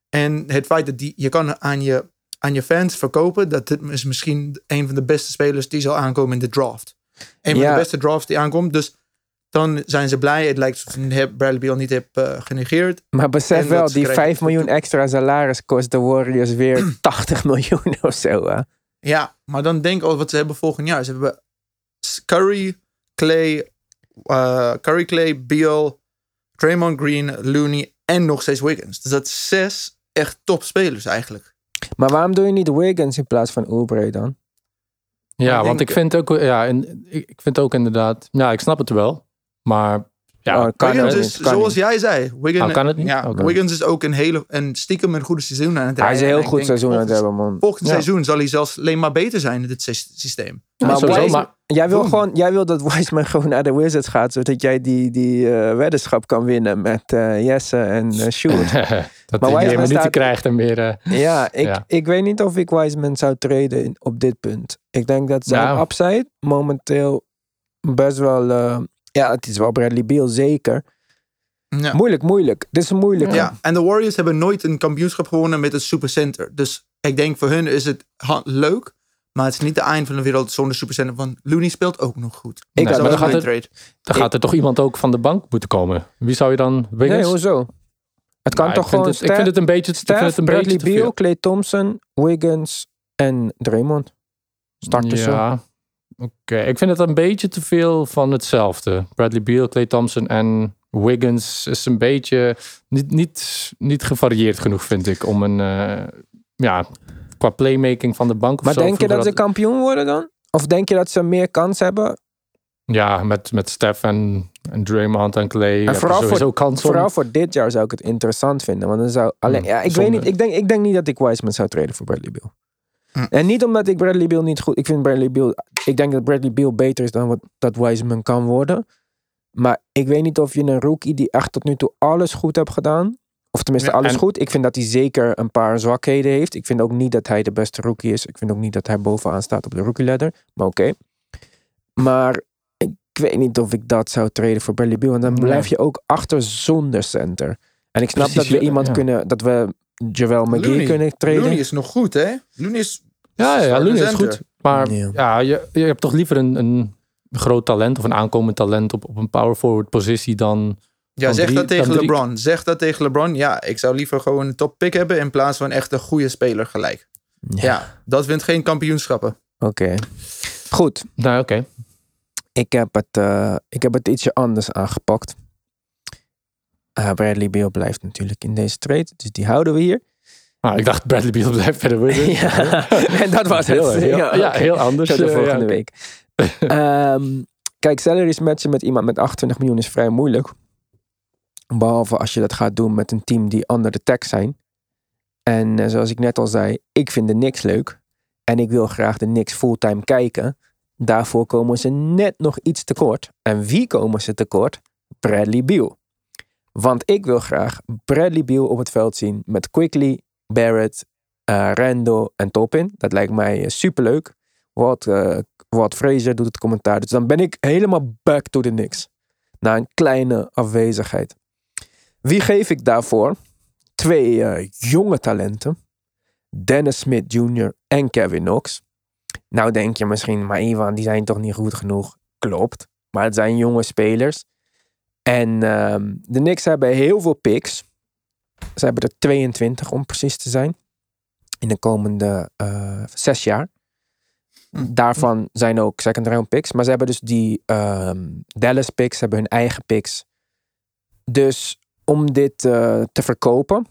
En het feit dat die, je kan aan je, aan je fans verkopen, dat dit is misschien een van de beste spelers die zal aankomen in de draft. Een van de beste drafts die aankomt. Dus dan zijn ze blij. Het lijkt alsof je Bradley Beal niet hebt eh, genegeerd. maar besef wel, die krijgen 5 miljoen extra salaris kost de Warriors weer 80 miljoen of zo. Hè? Ja, maar dan denk al wat ze hebben volgend jaar. Ze hebben Curry, Clay, eh, Curry, Clay, Beal, Draymond Green, Looney en nog steeds Wiggins. Dus dat is zes echt topspelers eigenlijk. Maar waarom doe je niet Wiggins in plaats van Oubre dan? Ja, ik want denk- ik vind ook, ja, en ik ik vind ook inderdaad, ja, ik snap het wel, maar ja, kan Wiggins is, kan zoals niet. jij zei, Wiggins, Oh, kan het niet? Ja. Wiggins is ook een hele een stiekem een goede seizoen aan het Hij is een heel goed denk, seizoen aan het hebben, man. Volgend Ja. seizoen zal hij zelfs alleen maar beter zijn in dit sy- systeem. Ja, maar sowieso, Wiseman- maar Jij wil gewoon, jij wil dat Wiseman gewoon naar de Wizards gaat, zodat jij die, die eh, weddenschap kan winnen met eh, Jesse en Sjoerd. dat Maar hij meer minuten staat- krijgt en meer, ja, ik, Ja. ik weet niet of ik Wiseman zou treden op dit punt. Ik denk dat zijn Nou. upside momenteel best wel, ja, het is wel Bradley Beal zeker. Ja. Moeilijk, moeilijk. Dit is moeilijk. Ja, en de Warriors hebben nooit een kampioenschap gewonnen met het supercenter. Dus ik denk voor hun is het leuk. Maar het is niet de eind van de wereld zonder supercenter. Want Looney speelt ook nog goed. Ik Nee, had Dat maar dan gaat trade. dan gaat er toch iemand ook van de bank moeten komen. Wie zou je dan, Wiggins? Nee, hoezo? Het kan Nou, toch ik vind gewoon ik vind het een beetje, Steph, het een Bradley beetje te Beal. Clay Thompson, Wiggins en Draymond. Starten zo. Oké. Ik vind het een beetje te veel van hetzelfde. Bradley Beal, Clay Thompson en Wiggins is een beetje niet, niet, niet gevarieerd genoeg, vind ik, om een, eh, ja, qua playmaking van de bank of Maar zo. denk je dat ze kampioen worden dan? Of denk je dat ze meer kans hebben? Ja, met, met Steph en, en Draymond en Clay. je vooral voor- kans om- Vooral voor dit jaar zou ik het interessant vinden. Want dan zou alleen, Hmm, ja, ik zonde. weet niet. Ik denk, ik denk niet dat ik Wiseman zou treden voor Bradley Beal. Hm. En niet omdat ik Bradley Beal niet goed. Ik vind Bradley Beal. Ik denk dat Bradley Beal beter is dan wat dat Wiseman kan worden. Maar ik weet niet of je een rookie die echt tot nu toe alles goed hebt gedaan. Of tenminste Ja, alles en- goed. Ik vind dat hij zeker een paar zwakheden heeft. Ik vind ook niet dat hij de beste rookie is. Ik vind ook niet dat hij bovenaan staat op de rookie ladder. Maar oké. Maar ik weet niet of ik dat zou treden voor Bradley Beal. Want dan blijf je ook achter zonder center. En ik snap Precies, dat we iemand ja. kunnen, dat we Javel McGee Looney. kunnen treden. Looney is nog goed, hè? Looney is... Ja, ja, Looney is goed. Maar Ja. ja, je, je hebt toch liever een, een groot talent of een aankomend talent op, op een power forward positie dan... Ja, Dan zeg drie- dat tegen LeBron. Zeg dat tegen LeBron. Ja, ik zou liever gewoon een top pick hebben in plaats van echt een goede speler gelijk. Ja, dat wint geen kampioenschappen. Oké. Goed. Nou, oké. Ik heb, het, eh, ik heb het ietsje anders aangepakt. Eh, Bradley Beal blijft natuurlijk in deze trade. Dus die houden we hier. Ah, ik dacht Bradley Beal blijft verder ja, en dat was het. Heel, heel, ja, heel anders. Tot de eh, ja, volgende week. Ehm, kijk, salaries matchen met iemand met 28 miljoen is vrij moeilijk. Behalve als je dat gaat doen met een team die under de tech zijn. En eh, zoals ik net al zei, ik vind de Knicks leuk. En ik wil graag de Knicks fulltime kijken. Daarvoor komen ze net nog iets tekort. En wie komen ze tekort? Bradley Beal. Want ik wil graag Bradley Beal op het veld zien met Quickly, Barrett, eh Randall en Toppin. Dat lijkt mij eh, superleuk. Wat, eh wat Fraser doet het commentaar. Dus dan ben ik helemaal back to the Knicks. Na een kleine afwezigheid. Wie geef ik daarvoor? Twee jonge talenten. Dennis Smith Jr. en Kevin Knox. Nou denk je misschien, maar Ivan, die zijn toch niet goed genoeg? Klopt. Maar het zijn jonge spelers. En ehm, de Knicks hebben heel veel picks. Ze hebben er 22 om precies te zijn. In de komende eh, zes jaar. Daarvan zijn ook second round picks. Maar ze hebben dus die ehm, Dallas picks, hebben hun eigen picks. Dus om dit eh, te verkopen,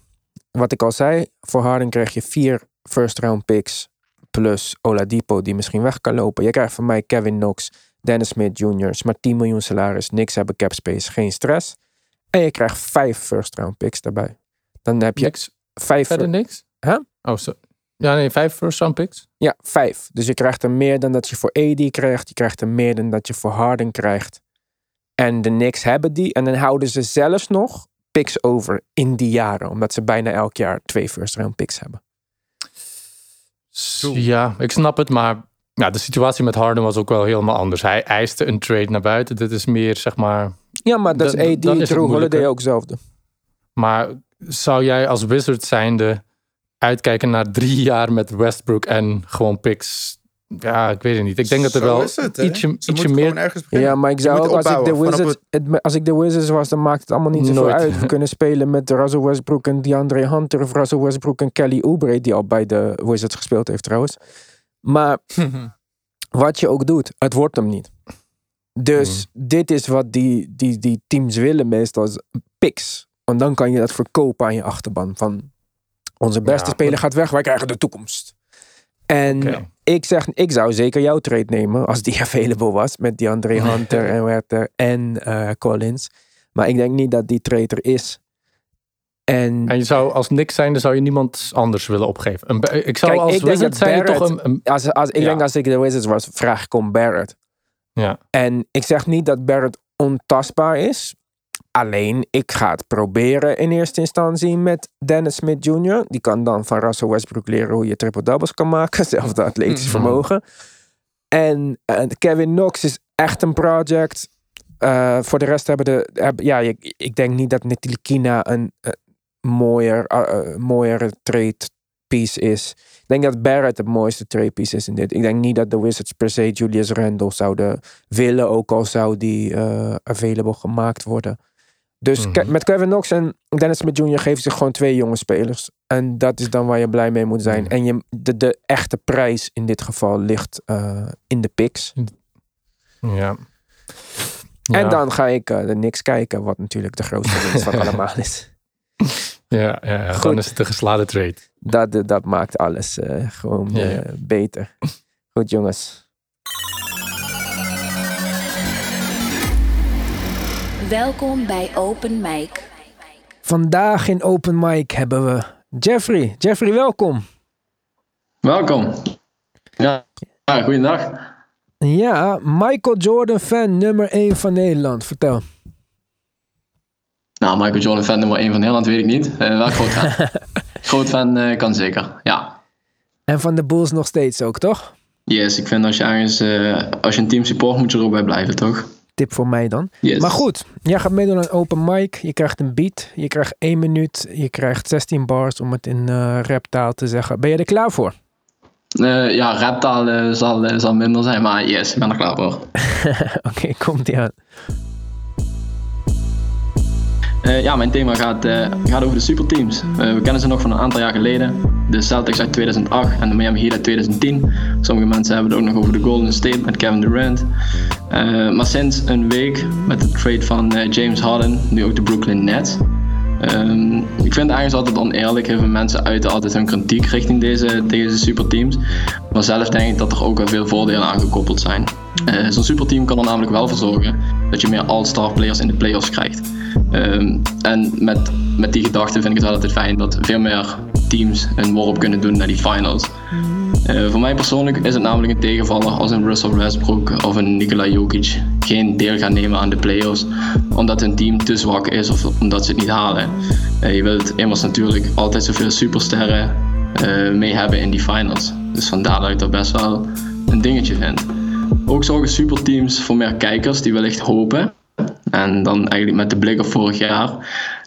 wat ik al zei, voor Harden krijg je vier first round picks plus Oladipo die misschien weg kan lopen. Je krijgt van mij Kevin Knox, Dennis Smith Jr. maar 10 miljoen salaris, niks hebben cap space, geen stress. En je krijgt vijf first round picks daarbij. Dan heb je Niks? vijf. Verder niks? Huh? Oh, zo. Ja, nee, vijf first round picks. Ja, vijf. Dus je krijgt er meer dan dat je voor AD krijgt. Je krijgt er meer dan dat je voor Harden krijgt. En de Knicks hebben die. En dan houden ze zelfs nog picks over in die jaren. Omdat ze bijna elk jaar twee first round picks hebben. Ja, ik snap het, maar ja, de situatie met Harden was ook wel helemaal anders. Hij eiste een trade naar buiten. Dit is meer, zeg maar... Ja, maar dat Dan- is AD, dan is het Drew Holiday ook hetzelfde. Maar zou jij als Wizard zijnde uitkijken naar drie jaar met Westbrook en gewoon picks? Ja, ik weet het niet. Ik denk dat er wel het, ietsje, ietsje meer... gewoon ergens beginnen. Ja, maar ik zou ook, als ik, de Wizards, het, als ik de Wizards was, dan maakt het allemaal niet zoveel uit. We kunnen spelen met Russell Westbrook en DeAndre Hunter. Of Russell Westbrook en Kelly Oubre, die al bij de Wizards gespeeld heeft trouwens. Maar wat je ook doet, het wordt hem niet. Dus dit is wat die, die, die teams willen meestal, is picks. Want dan kan je dat verkopen aan je achterban. Van onze beste Ja, speler gaat weg, wij krijgen de toekomst. En ik zeg, ik zou zeker jouw trade nemen als die available was. Met die Andre Hunter en Werther en eh, Collins. Maar ik denk niet dat die trade er is. En En je zou als niks zijnde zou je niemand anders willen opgeven. Een, ik zou Kijk, als ik denk Wizard dat zijnde toch een... een- als, als, ik Ja. denk als ik de Wizards was, vraag ik om Barrett. ja. En ik zeg niet dat Barrett ontastbaar is. Alleen, ik ga het proberen in eerste instantie met Dennis Smith Jr. Die kan dan van Russell Westbrook leren hoe je triple-doubles kan maken. Zelfde atletisch vermogen. En Kevin Knox is echt een project. Eh, voor de rest hebben de... ja, ik, ik denk niet dat Ntilikina een eh, mooier, eh, mooiere trade piece is. Ik denk dat Barrett het mooiste trade piece is in dit. Ik denk niet dat de Wizards per se Julius Randle zouden willen, ook al zou die eh, available gemaakt worden. Dus Mhm. met Kevin Knox en Dennis Smith Jr. geven ze gewoon twee jonge spelers. En dat is dan waar je blij mee moet zijn. Mhm. En je, de, de echte prijs in dit geval ligt in de picks. Ja. En dan ga ik de Knicks kijken, wat natuurlijk de grootste winst van allemaal is. Ja, ja, ja. Goed. dan is het een geslaagde trade. Dat, dat maakt alles eh, gewoon Ja. eh, beter. Goed jongens. Welkom bij Open Mic. Vandaag in Open Mic hebben we Jeffrey. Jeffrey, welkom. Welkom. Ja, ja goeiedag. Ja, Michael Jordan fan nummer 1 van Nederland. Vertel. Nou, Michael Jordan fan nummer 1 van Nederland weet ik niet. Eh, wel groot fan. groot fan eh, kan zeker, ja. En van de Bulls nog steeds ook, toch? Yes, ik vind als je ergens, eh, als je een team support moet je er ook bij blijven, toch? Tip voor mij dan. Yes. Maar goed, jij gaat meedoen aan Open Mic. Je krijgt een beat. Je krijgt 1 minuut. Je krijgt 16 bars om het in raptaal te zeggen. Ben je er klaar voor? Ja, raptaal zal, zal minder zijn, maar yes, ik ben er klaar voor. Oké, komt ie aan. Eh, ja, mijn thema gaat, eh, gaat over de superteams. Eh, we kennen ze nog van een aantal jaar geleden. De Celtics uit 2008 en de Miami Heat uit 2010. Sommige mensen hebben het ook nog over de Golden State met Kevin Durant. Maar sinds een week met de trade van James Harden, nu ook de Brooklyn Nets. Ehm, ik vind het eigenlijk altijd oneerlijk. Heel mensen uiten altijd hun kritiek richting deze, deze superteams. Maar zelf denk ik dat er ook wel veel voordelen aan gekoppeld zijn. Zo'n superteam kan er namelijk wel voor zorgen dat je meer all-star players in de playoffs krijgt. Ehm, en met, met die gedachte vind ik het wel altijd fijn dat veel meer teams een worp kunnen doen naar die finals. Eh, voor mij persoonlijk is het namelijk een tegenvaller als een Russell Westbrook of een Nikola Jokic geen deel gaan nemen aan de playoffs omdat hun team te zwak is of omdat ze het niet halen. Eh, je wilt immers natuurlijk altijd zoveel supersterren eh, mee hebben in die finals. Dus vandaar dat ik dat best wel een dingetje vind. Ook zorgen superteams voor meer kijkers die wellicht hopen. En dan eigenlijk met de blik op vorig jaar.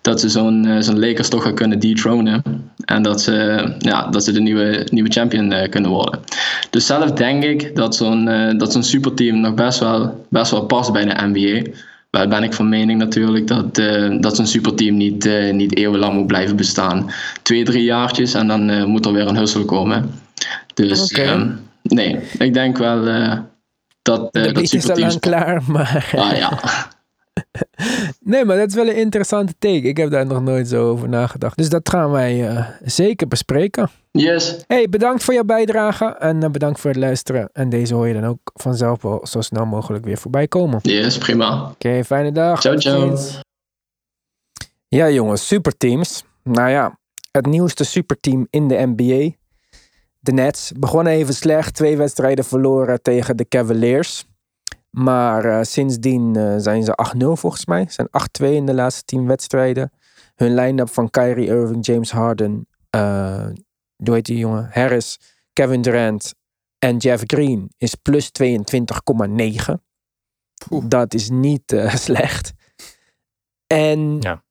Dat ze zo'n eh, zo'n Lakers toch gaan kunnen dethronen. En dat ze, ja, dat ze de nieuwe, nieuwe champion eh, kunnen worden. Dus zelf denk ik dat zo'n eh, dat zo'n superteam nog best wel, best wel past bij de NBA. Wel ben ik van mening natuurlijk dat, dat zo'n superteam niet, eh, niet eeuwenlang moet blijven bestaan. Twee, drie jaartjes en dan moet er weer een hussel komen. Dus ehm, nee, ik denk wel dat, de dat is al lang klaar, maar... Ah ja. Nee, maar dat is wel een interessante take. Ik heb daar nog nooit zo over nagedacht. Dus dat gaan wij eh, zeker bespreken. Yes. Hey, bedankt voor jouw bijdrage en eh, bedankt voor het luisteren. En deze hoor je dan ook vanzelf wel zo snel mogelijk weer voorbij komen. Oké, Yes, prima. fijne dag. Ciao, ciao. Ja, jongens, superteams. Nou ja, het nieuwste superteam in de NBA. De Nets begonnen even slecht. Twee wedstrijden verloren tegen de Cavaliers. Maar eh, sindsdien eh, zijn ze 8-0 volgens mij. Zijn 8-2 in de laatste 10 wedstrijden. Hun line-up van Kyrie Irving, James Harden, eh hoe heet die jongen? Harris, Kevin Durant en Jeff Green is plus 22,9. Dat is niet eh, slecht. En Ja.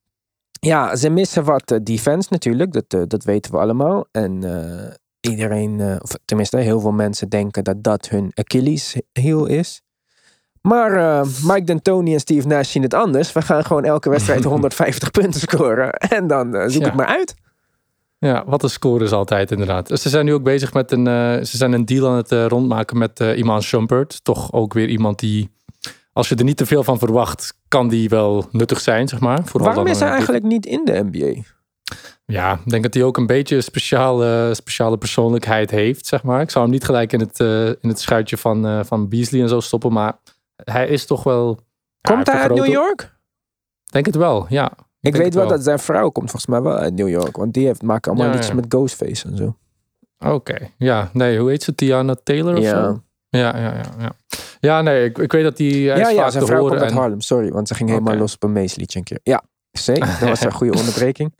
ja, ze missen wat defense natuurlijk. Dat, dat weten we allemaal. En eh, iedereen, eh, of tenminste heel veel mensen denken dat dat hun Achilles heel is. Maar eh, Mike D'Antoni en Steve Nash zien het anders. We gaan gewoon elke wedstrijd 150 punten scoren. En dan eh, zoek Ja. het maar uit. Ja, wat een score is altijd inderdaad. Dus Ze zijn nu ook bezig met een, eh, ze zijn een deal aan het rondmaken met Iman Shumpert. Toch ook weer iemand die, als je er niet te veel van verwacht, kan die wel nuttig zijn, zeg maar. Vooral Waarom is hij eigenlijk niet in de NBA? Ja, ik denk dat hij ook een beetje een speciale, speciale persoonlijkheid heeft, zeg maar. Ik zou hem niet gelijk in het, in het schuitje van, van Beasley en zo stoppen, maar hij is toch wel... Komt hij uit New York? Denk het wel, ja. Ik weet wel dat zijn vrouw komt volgens mij wel uit New York. Want die heeft, maken allemaal Ja, iets ja. met Ghostface en zo. Oké, ja. Nee, hoe heet ze? Tiana Taylor of Ja. zo? Ja, ja, ja. Ja, ja nee, ik, ik weet dat die, Ja, ja, zijn vrouw komt uit Harlem. Sorry, want ze ging helemaal los op een Mace liedje een keer. Ja, zeker. Dat was een goede onderbreking.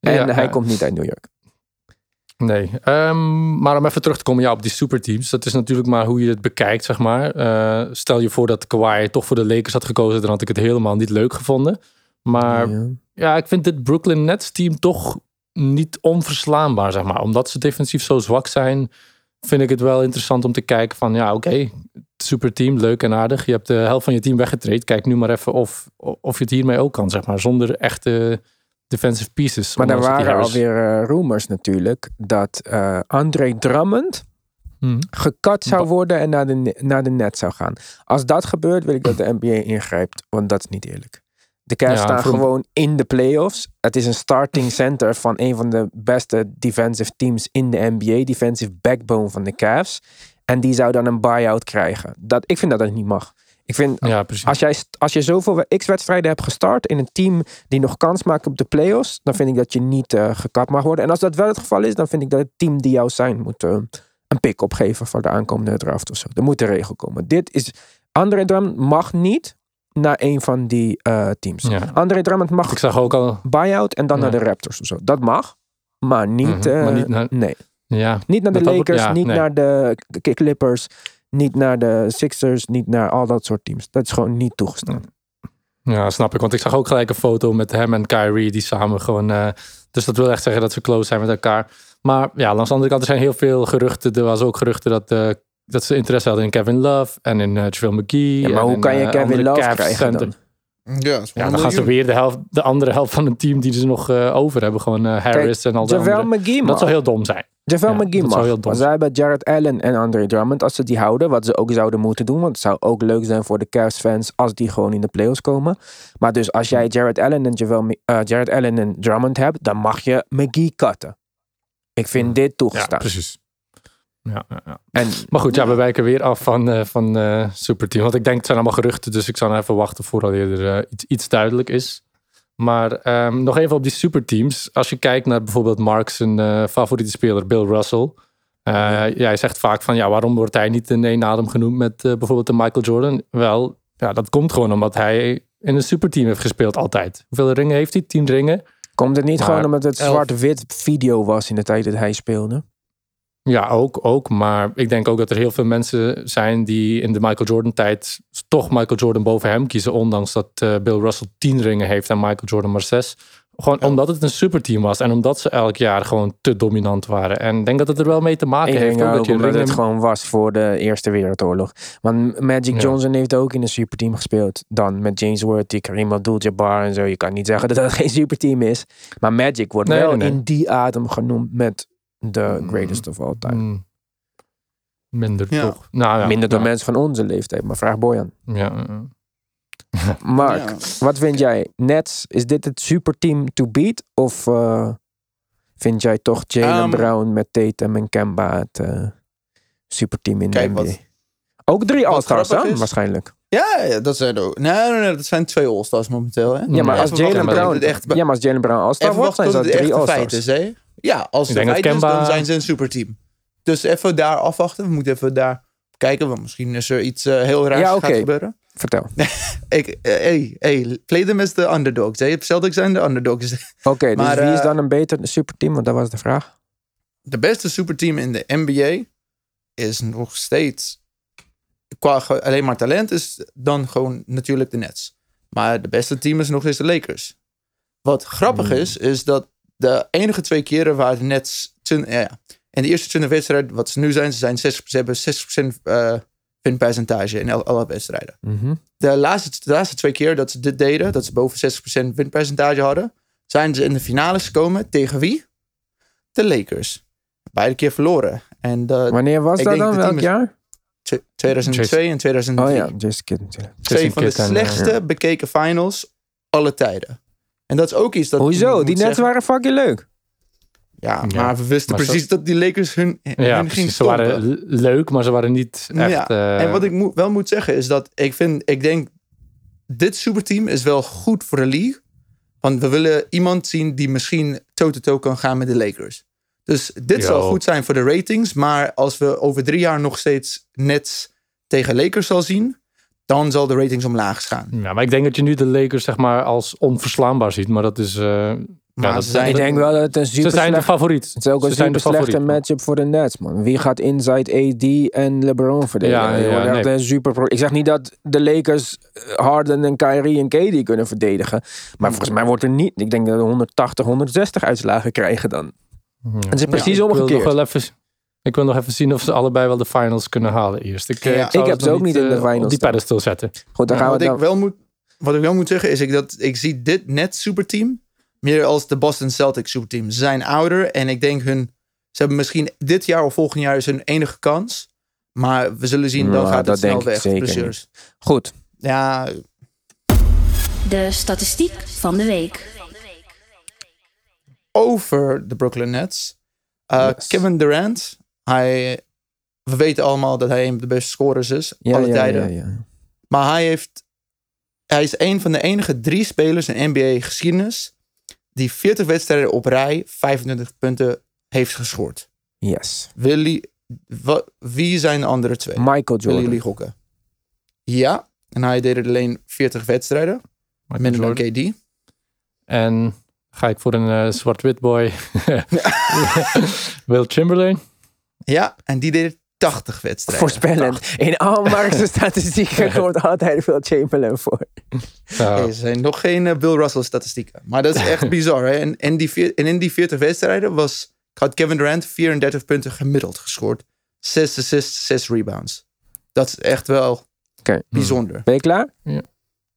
En Ja, hij komt niet uit New York. Nee, Ehm, maar om even terug te komen ja, op die superteams. Dat is natuurlijk maar hoe je het bekijkt, zeg maar. Eh, stel je voor dat Kawhi toch voor de Lakers had gekozen, dan had ik het helemaal niet leuk gevonden. Maar ja, Ja. ik vind dit Brooklyn Nets team toch niet onverslaanbaar, zeg maar. Omdat ze defensief zo zwak zijn, vind ik het wel interessant om te kijken van, ja, oké, superteam, leuk en aardig. Je hebt de helft van je team weggetraind. Kijk nu maar even of, of je het hiermee ook kan, zeg maar. Zonder echte defensive pieces. Maar er waren alweer eh, rumors natuurlijk dat eh André Drummond Hmm. gekat zou worden en naar de, naar de net zou gaan. Als dat gebeurt, wil ik dat de NBA ingrijpt, want dat is niet eerlijk. De Cavs Ja, staan gewoon in de playoffs. Het is een starting center van een van de beste defensive teams in de NBA. Defensive backbone van de Cavs. En die zou dan een buyout krijgen. Dat, ik vind dat dat niet mag. Ik vind, Ja, als, jij, als je zoveel x-wedstrijden hebt gestart in een team die nog kans maakt op de playoffs, dan vind ik dat je niet eh gekapt mag worden. En als dat wel het geval is, dan vind ik dat het team die jou zijn moet eh, een pick opgeven voor de aankomende draft of zo. Er moet een regel komen. Dit is. André Drummond mag niet naar een van die eh, teams. Ja. André Drummond mag Ik zag ook al, buyout en dan Ja. naar de Raptors of zo. Dat mag. Maar niet, Mhm, maar niet naar- nee. ja, niet naar de dat- dat wordt- Lakers, ja, niet nee. naar de Clippers, niet naar de Sixers, niet naar al dat soort teams. Dat is gewoon niet toegestaan. ja, snap ik. Want ik zag ook gelijk een foto met hem en Kyrie, die samen gewoon... eh, dus dat wil echt zeggen dat ze close zijn met elkaar. Maar ja, langs de andere kant, er zijn heel veel geruchten. Er was ook geruchten dat, eh, dat ze interesse hadden in Kevin Love en in JaVale McGee. Ja, maar en hoe in, kan je Kevin Love krijgen? Ja, dat Ja, dan gaan ze weer de, helft, de andere helft van het team die ze nog eh, over hebben. Gewoon eh, Harris en al Dat mag. zou heel dom zijn. JaVale Ja, McGee dat zou mag. heel dom zij hebben Jared Allen en Andre Drummond. Als ze die houden, wat ze ook zouden moeten doen. Want het zou ook leuk zijn voor de Cavs fans als die gewoon in de playoffs komen. Maar dus als jij Jared Allen en, JaVale, Ma- eh, Jared Allen en Drummond hebt, dan mag je McGee cutten. Ik vind dit Ja, toegestaan. precies. Ja, ja, ja. en Maar goed, ja, we wijken weer af van, eh van eh, Superteam. Want ik denk, het zijn allemaal geruchten. Dus ik zal even wachten voordat er eh, iets, iets duidelijk is. Maar ehm, nog even op die superteams. Als je kijkt naar bijvoorbeeld Mark zijn favoriete speler, Bill Russell. Hij zegt vaak van, ja, waarom wordt hij niet in één adem genoemd met bijvoorbeeld de Michael Jordan? Wel, ja, dat komt gewoon omdat hij in een superteam heeft gespeeld altijd. Hoeveel ringen heeft hij? Tien ringen? komt het niet Maar gewoon omdat het zwart-wit video was in de tijd dat hij speelde? Ja, ook, ook. Maar ik denk ook dat er heel veel mensen zijn die in de Michael Jordan tijd toch Michael Jordan boven hem kiezen. Ondanks dat eh, Bill Russell tien ringen heeft en Michael Jordan maar zes. Gewoon omdat het een superteam was. En omdat ze elk jaar gewoon te dominant waren. En ik denk dat het er wel mee te maken Ik heeft. Ook ook dat je omdat ringen... het gewoon was voor de Eerste Wereldoorlog. Want Magic Ja. Johnson heeft ook in een superteam gespeeld. Dan met James Worthy, Kareem Abdul-Jabbar en zo. Je kan niet zeggen dat dat geen superteam is. Maar Magic wordt Nee, wel nee. in die adem genoemd met de greatest of all time. Hmm. Minder Ja. toch? Nou, ja, Minder dan ja. mensen van onze leeftijd, maar vraag Boyan. Ja. Mark, Ja. wat vind jij? Nets, is dit het superteam to beat? Of eh, vind jij toch Jalen Um, Brown met Tatum en Kemba het eh, superteam in Kijk, de NBA? wat- Ook drie All-Stars, is- Waarschijnlijk. Ja, ja, dat zijn ook. Nee, nee, nee, dat zijn twee All-Stars momenteel. Hè? Ja, maar als Jalen Brown, echt- ja, maar als Jalen Brown All-Star wordt, zijn het drie All-Stars. Ja, als dat feit is, dan zijn ze een superteam. Dus even daar afwachten. We moeten even daar kijken, want misschien is er iets eh, heel raars Ja, gaat gebeuren. Vertel. Ik, eh, hey, hey, play them as the underdogs. Hè? Celtics zijn de underdogs. Oké, dus Maar, wie is eh, dan een beter superteam? Want dat was de vraag. De beste superteam in de NBA is nog steeds, qua alleen maar talent, is dan gewoon natuurlijk de Nets. Maar de beste team is nog steeds de Lakers. Wat grappig is, is dat de enige twee keren waar Nets... twin- ja, in de eerste 20 wedstrijden, wat ze nu zijn, ze, zijn 60, ze hebben 60% eh winpercentage in alle wedstrijden. Mhm. De laatste, de laatste twee keer dat ze dit deden, dat ze boven 60% winpercentage hadden, zijn ze in de finales gekomen tegen wie? De Lakers. Beide keer verloren. En de, Wanneer was dat dan? Welk jaar? tw- 2002 en 2003. Oh ja, Just Kidding. Twee van de en, eh, slechtste bekeken finals alle tijden. En dat is ook iets dat... Hoezo? Die Nets zeggen. waren fucking leuk. Ja, Ja, maar we wisten maar precies dat die Lakers hun, hun Ja, gingen precies. Ze waren leuk, maar ze waren niet echt... Ja, eh, En wat ik wel moet zeggen is dat ik vind, ik denk, dit superteam is wel goed voor de league. Want we willen iemand zien die misschien toe-to-toe kan gaan met de Lakers. Dus dit zal goed zijn voor de ratings. Maar als we over drie jaar nog steeds Nets tegen Lakers zal zien, dan zal de ratings omlaag gaan. Ja, maar ik denk dat je nu de Lakers zeg maar als onverslaanbaar ziet. Maar dat is... eh, ja, ze zijn- Ik denk wel dat het een ze super zijn de favoriet. Het is ook een Ze zijn de super slechte matchup voor de Nets, man. Wie gaat inside AD en LeBron verdedigen? Ja, ja, nee. super pro- Ik zeg niet dat de Lakers eh, Harden en Kyrie en KD kunnen verdedigen. Maar volgens mij wordt er niet... Ik denk dat we 180, 160 uitslagen krijgen dan. Het is precies Ik wil, nog omgekeerd. wel even, ik wil nog even zien of ze allebei wel de finals kunnen halen eerst. Ik, eh, Ja. ik, zou Ik heb ze ook niet in de eh, finals Op die pedestal zetten. Goed, dan gaan wat, we ik dan... wel moet, wat ik wel moet zeggen is ik dat ik zie dit net superteam meer als de Boston Celtics superteam. Ze zijn ouder en ik denk hun... Ze hebben misschien dit jaar of volgend jaar is hun enige kans. Maar we zullen zien, dan gaat dat het snel ik weg. blessures. Goed. Ja, De statistiek van de week. over de Brooklyn Nets. Uh, Yes. Kevin Durant. Hij, we weten allemaal dat hij een van de beste scorers is. Ja, alle ja, tijden. ja, ja. Maar hij, heeft, hij is een van de enige drie spelers in NBA geschiedenis die 40 wedstrijden op rij 25 punten heeft gescoord. Yes. Willy, wie zijn de andere twee? Michael Willen Jordan. jullie gokken? Ja, en hij deed er alleen 40 wedstrijden. Michael Minder dan. KD. En ga ik voor een eh, zwart-wit boy. Will Chamberlain. Ja, en die deed er 80 wedstrijden. Voorspellend. In al Mark's statistieken komt altijd veel Chamberlain voor. Nou, Er zijn nog geen eh, Bill Russell statistieken. Maar dat is echt bizar. Hè? En, en, die, en in die 40 wedstrijden was, had Kevin Durant 34 punten gemiddeld gescoord. 6 assists, 6 rebounds. Dat is echt wel bijzonder. Ben je klaar? Ja.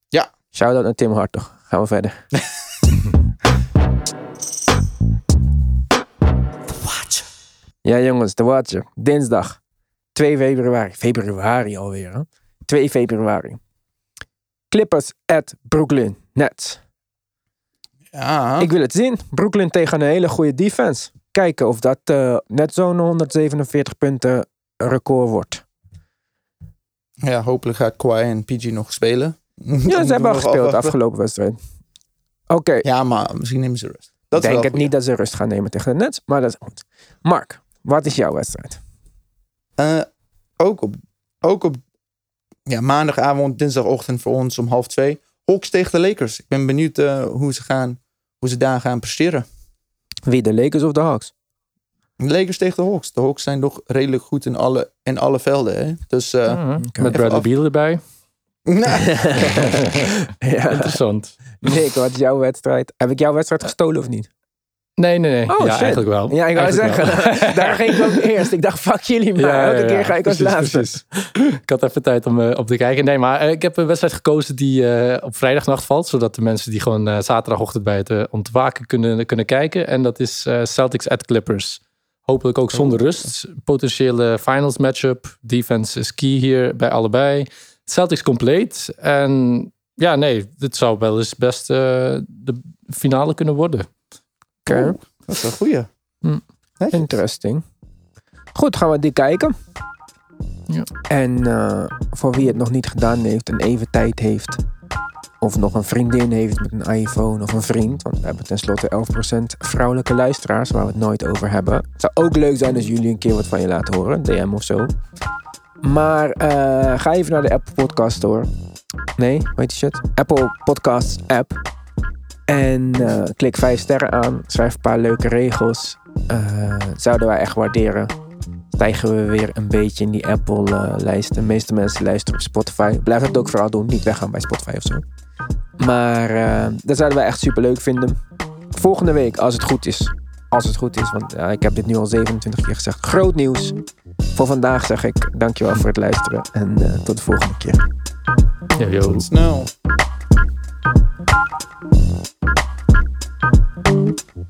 Ja. Shout-out naar Tim Hartog. Gaan we verder. Ja jongens, de Watcher. Dinsdag 2 februari. Februari alweer hè? 2 februari. Clippers at Brooklyn Nets. Ja, Ik wil het zien. Brooklyn tegen een hele goede defense. Kijken of dat eh, net zo'n 147 punten record wordt. ja, hopelijk gaat Kawhi en PG nog spelen. Ja, ze hebben al gespeeld de afgelopen wedstrijd. Oké, Ja, maar misschien nemen ze rust. Ik denk het niet dat ze rust gaan nemen tegen de Nets, maar dat is goed. Mark, wat is jouw wedstrijd? Eh, ook op, ook op ja, maandagavond, dinsdagochtend voor ons om half twee. Hawks tegen de Lakers. Ik ben benieuwd eh, hoe, ze gaan, hoe ze daar gaan presteren. Wie, de Lakers of de Hawks? De Lakers tegen de Hawks. De Hawks zijn nog redelijk goed in alle, in alle velden. Hè? Dus eh, mhm. Met Bradley af- Beal erbij. ja. Interessant. Nick, wat is jouw wedstrijd? Heb ik jouw wedstrijd gestolen of niet? Nee, nee, nee. Oh, ja, shit. eigenlijk wel. Ja, ik wou Eigenlijk zeggen, wel. daar ging ik ook eerst. Ik dacht, fuck jullie maar. Elke keer ga ik als laatste. precies. Ik had even tijd om eh, op te kijken. Nee, maar eh, ik heb een wedstrijd gekozen die eh, op vrijdagnacht valt. Zodat de mensen die gewoon zaterdagochtend bij het ontwaken kunnen, kunnen kijken. En dat is eh, Celtics at Clippers. Hopelijk ook zonder rust. Potentiële finals matchup. Defense is key hier bij allebei. Celtics compleet. En ja, nee, dit zou wel eens best de finale kunnen worden. Oké, Dat is een goeie. Hm. Interesting. Goed, gaan we die kijken. Ja. En eh, voor wie het nog niet gedaan heeft en even tijd heeft, of nog een vriendin heeft met een iPhone of een vriend, want we hebben tenslotte 11% vrouwelijke luisteraars waar we het nooit over hebben. Het zou ook leuk zijn als jullie een keer wat van je laten horen, DM of zo. Maar eh, ga even naar de Apple Podcast Store. Nee, heet die shit? Apple Podcasts app. En eh, klik 5 sterren aan. Schrijf een paar leuke regels. Eh, zouden wij echt waarderen. Stijgen we weer een beetje in die Apple-lijst. de meeste mensen luisteren op Spotify. Blijf het ook vooral doen. Niet weggaan bij Spotify of zo. Maar eh, dat zouden wij echt super leuk vinden. Volgende week, als het goed is. Als het goed is, want ja, ik heb dit nu al 27 keer gezegd. Groot nieuws. Voor vandaag zeg ik dankjewel voor het luisteren. En eh, tot de volgende keer. Ja, yo. Snel. Thank you.